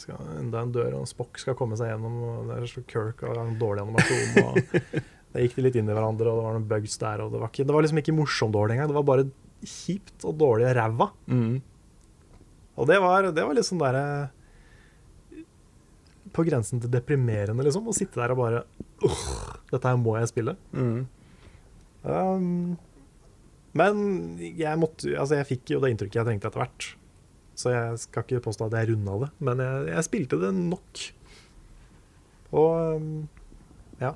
skal, Enda en dør og en Spock skal komme seg gjennom, og det er så Kirk og en dårlig animasjon. Og <laughs> det gikk de litt inn i hverandre, og det var noen bugs der. Det, var ikke, det var liksom ikke morsomt dårlig engang. Det var bare kjipt og dårlig ræva. Mm. Og det var, det var litt sånn derre På grensen til deprimerende, liksom. Å sitte der og bare dette her må jeg spille. Mm. Um, men jeg måtte Altså, jeg fikk jo det inntrykket jeg trengte etter hvert. Så jeg skal ikke påstå at jeg runda det, men jeg, jeg spilte det nok. Og um, ja.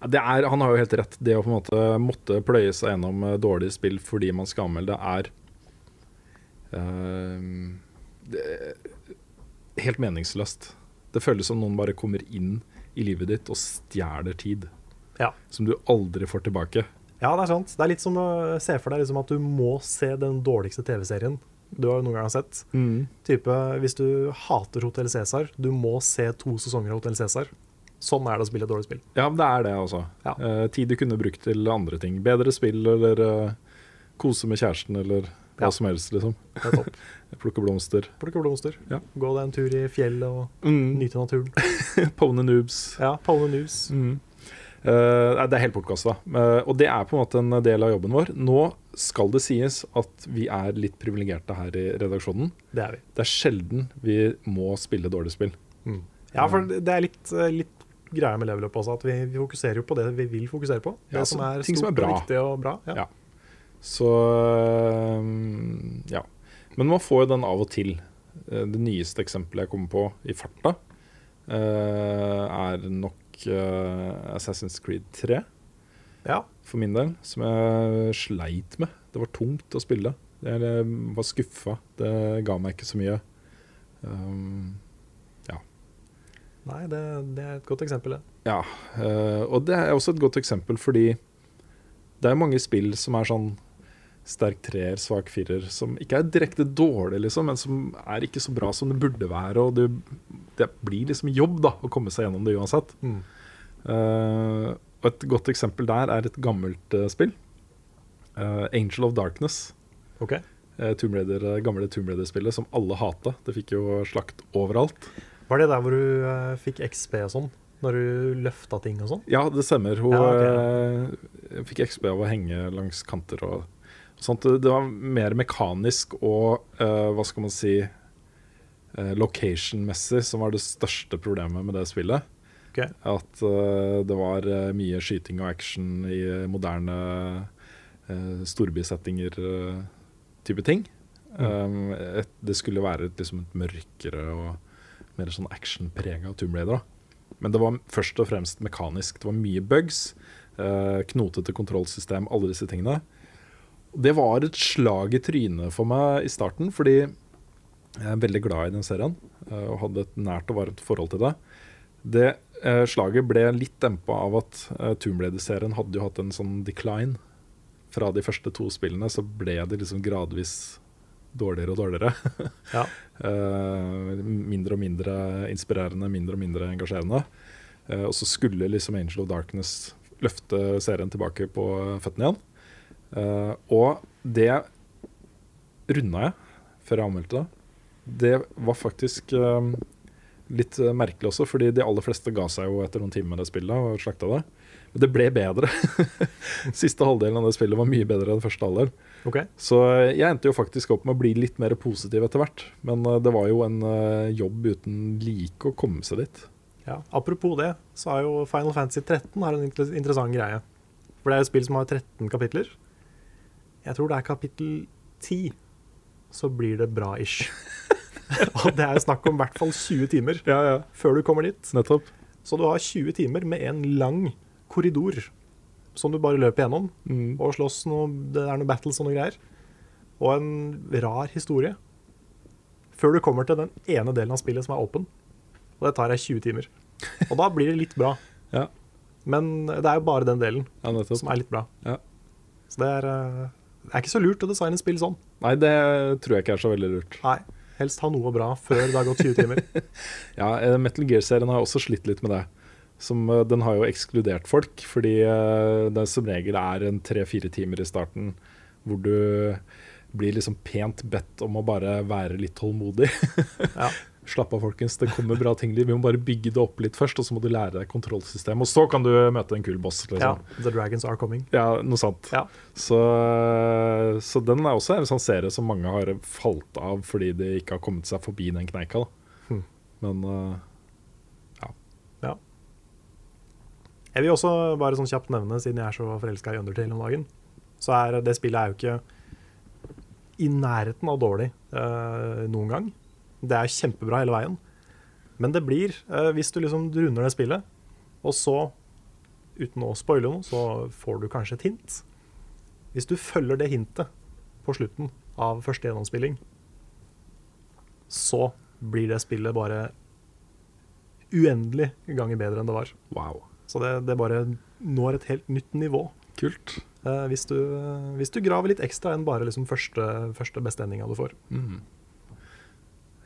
Er, han har jo helt rett. Det å på en måte måtte pløye seg gjennom eh, dårlige spill fordi man skal anmelde, er uh, det helt meningsløst. Det føles som noen bare kommer inn i livet ditt og stjeler tid ja. som du aldri får tilbake. Ja, det er sant. Det er litt som å se for deg liksom at du må se den dårligste TV-serien du har noen gang sett. Type, Hvis du hater Hotell Cæsar, du må se to sesonger av Hotell Cæsar. Sånn er det å spille dårlig spill. Ja, men det er det, altså. Ja. Eh, tid du kunne brukt til andre ting. Bedre spill eller eh, kose med kjæresten eller hva Ja. som helst, liksom. Det er topp. <laughs> Plukke blomster. Plukke blomster. Ja. Gå deg en tur i fjellet og nyte naturen. <laughs> Pone noobs. Ja, Pone noobs. Mm. Eh, det er helt bortkasta. Uh, og det er på en måte en del av jobben vår. Nå skal det sies at vi er litt privilegerte her i redaksjonen. Det er vi. Det er sjelden vi må spille dårlig spill. Ja, for det det er litt, eh, litt greia med level up også, at vi, vi fokuserer jo på det vi vil fokusere på. Det Ja, som er stort som er bra. og viktig og bra. Ja. Ja. Så eh, ja. Men man får jo den av og til. Eh, Det nyeste eksempelet jeg kommer på i farta, eh, er nok Assassin's Creed 3. ja. for min del, som jeg sleit med. Det var tungt å spille. Jeg var skuffa. Det ga meg ikke så mye. Um, Nei, det, det er et godt eksempel, det. ja. eh, og det er også et godt eksempel fordi det er mange spill som er sånn sterk treer, svak firer, som ikke er direkte dårlig, liksom, men som er ikke så bra som det burde være. Og det, det blir liksom jobb da, å komme seg gjennom det uansett. Mm. Uh, og et godt eksempel der er et gammelt uh, spill. Uh, Angel of Darkness. Okay. Tomb Raider, gamle Tomb Raider-spillet som alle hata. Det fikk jo slakt overalt. Var det der hvor du uh, fikk XP og sånn? Når du løfta ting og sånn? Ja, det stemmer. Hun Ja, okay, eh, fikk XP av å henge langs kanter og sånt. Det var mer mekanisk og uh, hva skal man si location-messig som var det største problemet med det spillet. Okay. At det var mye skyting og action i moderne uh, storbysettinger-type ting. Um, et, det skulle være liksom et mørkere og mer sånn actionprega Tomb Raider. Da. Men det var først og fremst mekanisk. Det var mye bugs, eh, knotete kontrollsystem, alle disse tingene. Det var et slag i trynet for meg i starten, fordi jeg er veldig glad i den serien eh, og hadde et nært og varmt forhold til det. Det eh, slaget ble litt dempa av at eh, Tomb Raider-serien hadde jo hatt en sånn decline. Fra de første to spillene så ble det liksom gradvis dårligere og dårligere. <laughs> Ja. Eh, mindre og mindre inspirerende, mindre og mindre engasjerende. Eh, og så skulle liksom Angel of Darkness løfte serien tilbake på føttene igjen. Eh, og det runda jeg før jeg anmeldte det. Det var faktisk litt merkelig også, fordi de aller fleste ga seg jo etter noen timer med det spillet og slakta det. Men det ble bedre. <laughs> Siste halvdelen av det spillet var mye bedre enn første halvdel. OK. Så jeg endte jo faktisk opp med å bli litt mer positiv etter hvert. Men eh, det var jo en eh, jobb uten like å komme seg dit. Ja, apropos det, så har jo Final Fantasy 13 har en interessant greie. For det er et spill som har 13 kapitler. Jeg tror det er kapittel 10, så blir det bra-ish. <laughs> Og det er jo snakk om i hvert fall 20 timer Ja, ja. før du kommer dit. Nettopp. Så du har 20 timer med en lang korridor som du bare løper gjennom. Mm. Og slåss noe Det er noen battles og noe greier. Og en rar historie. Før du kommer til den ene delen av spillet som er åpen. Og det tar deg 20 timer. Og da blir det litt bra. <laughs> Ja. Men det er jo bare den delen ja, som er litt bra. Ja. Så det er, eh, det er ikke så lurt å designe spill sånn. Nei, det tror jeg ikke er så veldig lurt. Nei. Helst ha noe bra før det har gått 20 timer. <laughs> Ja, eh, Metal Gear-serien har også slitt litt med det. Som, eh, den har jo ekskludert folk, fordi eh, det som regel er en tre-fire timer i starten hvor du blir liksom pent bedt om å bare være litt tålmodig. <laughs> Ja. Slapp av, folkens. Det kommer bra ting. Vi må bare bygge det opp litt først, og så må du lære deg kontrollsystemet. Og så kan du møte en kul boss. Liksom. ja. The Dragons Are Coming. Ja, noe sant. Ja. Så, så den er også en sånn serie som mange har falt av fordi de ikke har kommet seg forbi den kneika. Hmm. Men eh, Ja. Jeg vil også bare sånn kjapt nevne, siden jeg er så forelska i Undertale om dagen, så er det spillet er jo ikke i nærheten av dårlig eh, noen gang. Det er kjempebra hele veien. Men det blir, eh, hvis du liksom runder det spillet, og så, uten å spoile noe, så får du kanskje et hint. Hvis du følger det hintet på slutten av første gjennomspilling, så blir det spillet bare uendelig ganger bedre enn det var. wow. Så det, det bare når et helt nytt nivå. Kult. Eh, hvis, du, hvis du graver litt ekstra enn bare liksom første, første beste endinga du får. Mm.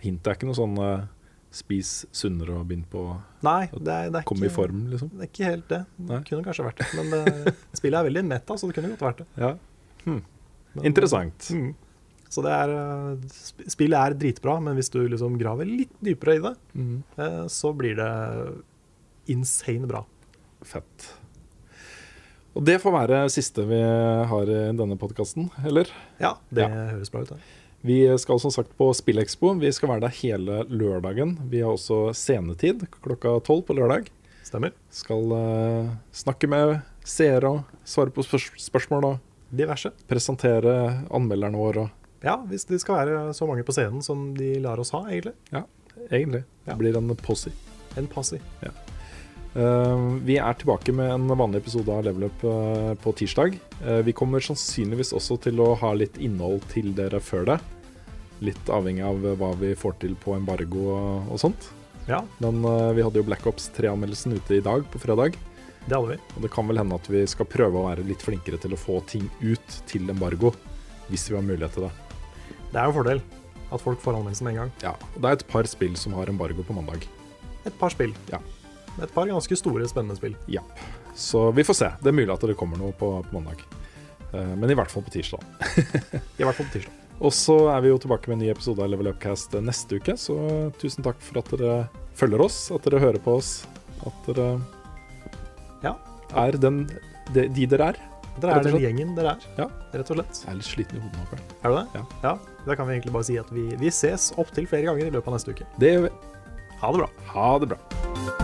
Hintet er ikke noe sånn eh, spis sunnere og begynn på Nei, det er, det er, komme i form, liksom. det er ikke helt det. Det Nei. kunne kanskje vært det. Men det, spillet er veldig meta, så det kunne godt vært det. Ja. Men, Interessant. Mm. Så det er eh, Spillet er dritbra, men hvis du liksom graver litt dypere i det, Mm. eh, så blir det insane bra. Fett. Og det får være siste vi har i denne podkasten, eller? Ja, det Ja. høres bra ut. Da. Vi skal som sagt på Spillekspo. Vi skal være der hele lørdagen. Vi har også scenetid klokka tolv på lørdag. Stemmer. Skal uh, snakke med seere og svare på spør spørsmål og Diverse. presentere anmelderne våre. og Ja, hvis det skal være så mange på scenen som de lar oss ha, egentlig. Ja, Egentlig. Ja. Det blir en posse. En posi Eh, vi er tilbake med en vanlig episode av Level Up eh, på tirsdag. Eh, vi kommer sannsynligvis også til å ha litt innhold til dere før det. Litt avhengig av hva vi får til på embargo og, og sånt. Ja, Men eh, vi hadde jo Black Ops 3-anmeldelsen ute i dag, på fredag. det hadde vi. Og det kan vel hende at vi skal prøve å være litt flinkere til å få ting ut til embargo. Hvis vi har mulighet til det. Det er jo en fordel at folk får anmeldelsen med en gang. Ja, Det er et par spill som har embargo på mandag. Et par spill. Ja. Et par ganske store, spennende spill. Ja. Så vi får se. Det er mulig at det kommer noe på, på mandag. Eh, men i hvert fall på tirsdag. <laughs> I hvert fall på tirsdag. Og så er vi jo tilbake med en ny episode av Level Upcast neste uke, så tusen takk for at dere følger oss, at dere hører på oss, at dere Ja. er den, de, de dere er. Dere er den gjengen dere er, Ja. rett og slett. Jeg er litt sliten i hodet nå. Karl. Er du det? Ja. ja. Da kan vi egentlig bare si at vi, vi ses opptil flere ganger i løpet av neste uke. Det gjør vi. Ha det bra. Ha det bra.